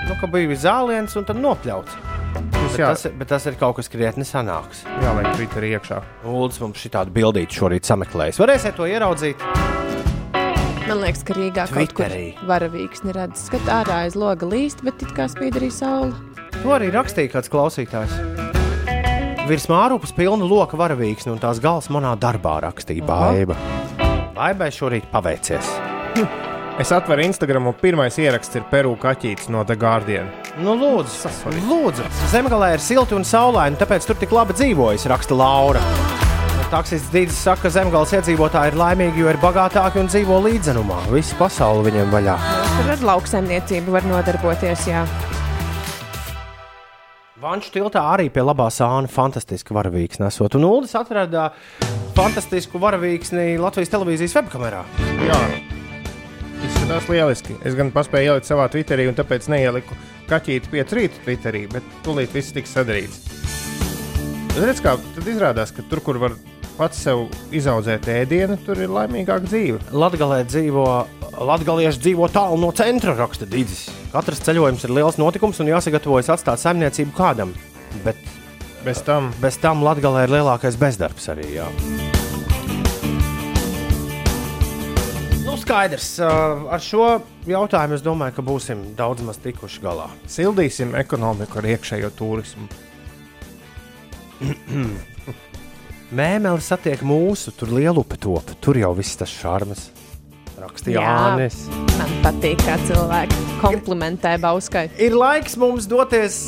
Speaker 2: nu, ka bija zāliens un tad nopļauts. Bet
Speaker 3: jā.
Speaker 2: tas, bet tas ir kaut kas krietni sanāks.
Speaker 3: Jā, lai Twitterī iekšā.
Speaker 2: Uldis mums šī tādu bildīti šorīt sameklējis. Varēsiet to ieraudzīt.
Speaker 4: Man liekas, ka Rīgā kaut kur
Speaker 2: Twitterī.
Speaker 4: varavīgs neredz. Skat ārā aiz loga līst, bet it kā spīd arī saule.
Speaker 2: To arī rakstīja kāds klausītājs. Virs mārupes pilna loka varavīgs, un tās gals manā darbā rakstīja baiva. Baibai šorīt paveicies.
Speaker 3: Es atveru Instagram, un pirmais ieraksts ir Peru kaķītis no The Guardian.
Speaker 2: Nu, lūdzu, lūdzu. Zemgalē ir silti un saulaini, tāpēc tur tik labi dzīvojas, raksta Laura. Taksists Dīdis saka, ka zemgāles iedzīvotāji ir laimīgi, jo ir bagātāki un dzīvo līdzenumā. Visa pasaule viņiem vaļā.
Speaker 4: Tur ar lauksaimniecību var nodarboties. Jā.
Speaker 2: Vanču tiltā arī pie labā sāna fantastiski varavīgs nesot. Un Uldis atrada fantastisku varavīksni Latvijas televīzijas webkamerā.
Speaker 3: Jā, izskatās lieliski. Es gan paspēju ielikt savā Twitterī, un tāpēc neieliku kaķīti pie rīta Twitterī, bet tūlīt viss tiks sadarīts. Redz, kā tad izrādās, ka tur, kur var pats sev izaudzēt ēdienu, tur ir laimīgāka dzīve.
Speaker 2: Latvijā dzīvo, Latvieši dzīvo tālu no centra, raksta Dīdis. Katrs ceļojums ir liels notikums un jāsagatavojas atstāt saimniecību kādam. Bet
Speaker 3: bez tam,
Speaker 2: bez tam Latvijā ir lielākais bezdarbs arī. Jā. Skaidrs, ar šo jautājumu es domāju, ka būsim daudz maz tikuši galā.
Speaker 3: Sildīsim ekonomiku ar iekšējo turismu.
Speaker 2: Mēmeli satiek mūsu, tur lielupi top, tur jau viss tas šarmas. Rakstīja
Speaker 4: Jā,
Speaker 2: Jānis.
Speaker 4: Man patīk, kā cilvēki komplimentē Bauskai.
Speaker 2: Ir laiks mums doties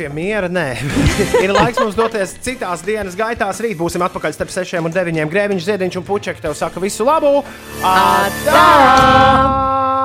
Speaker 2: pie miera. Nē, ir laiks mums doties citās dienas gaitās. Rīt būsim atpakaļ starp 6 un 9. Grēviņš, Ziediņš un Puķek tev saka visu labu! Atā!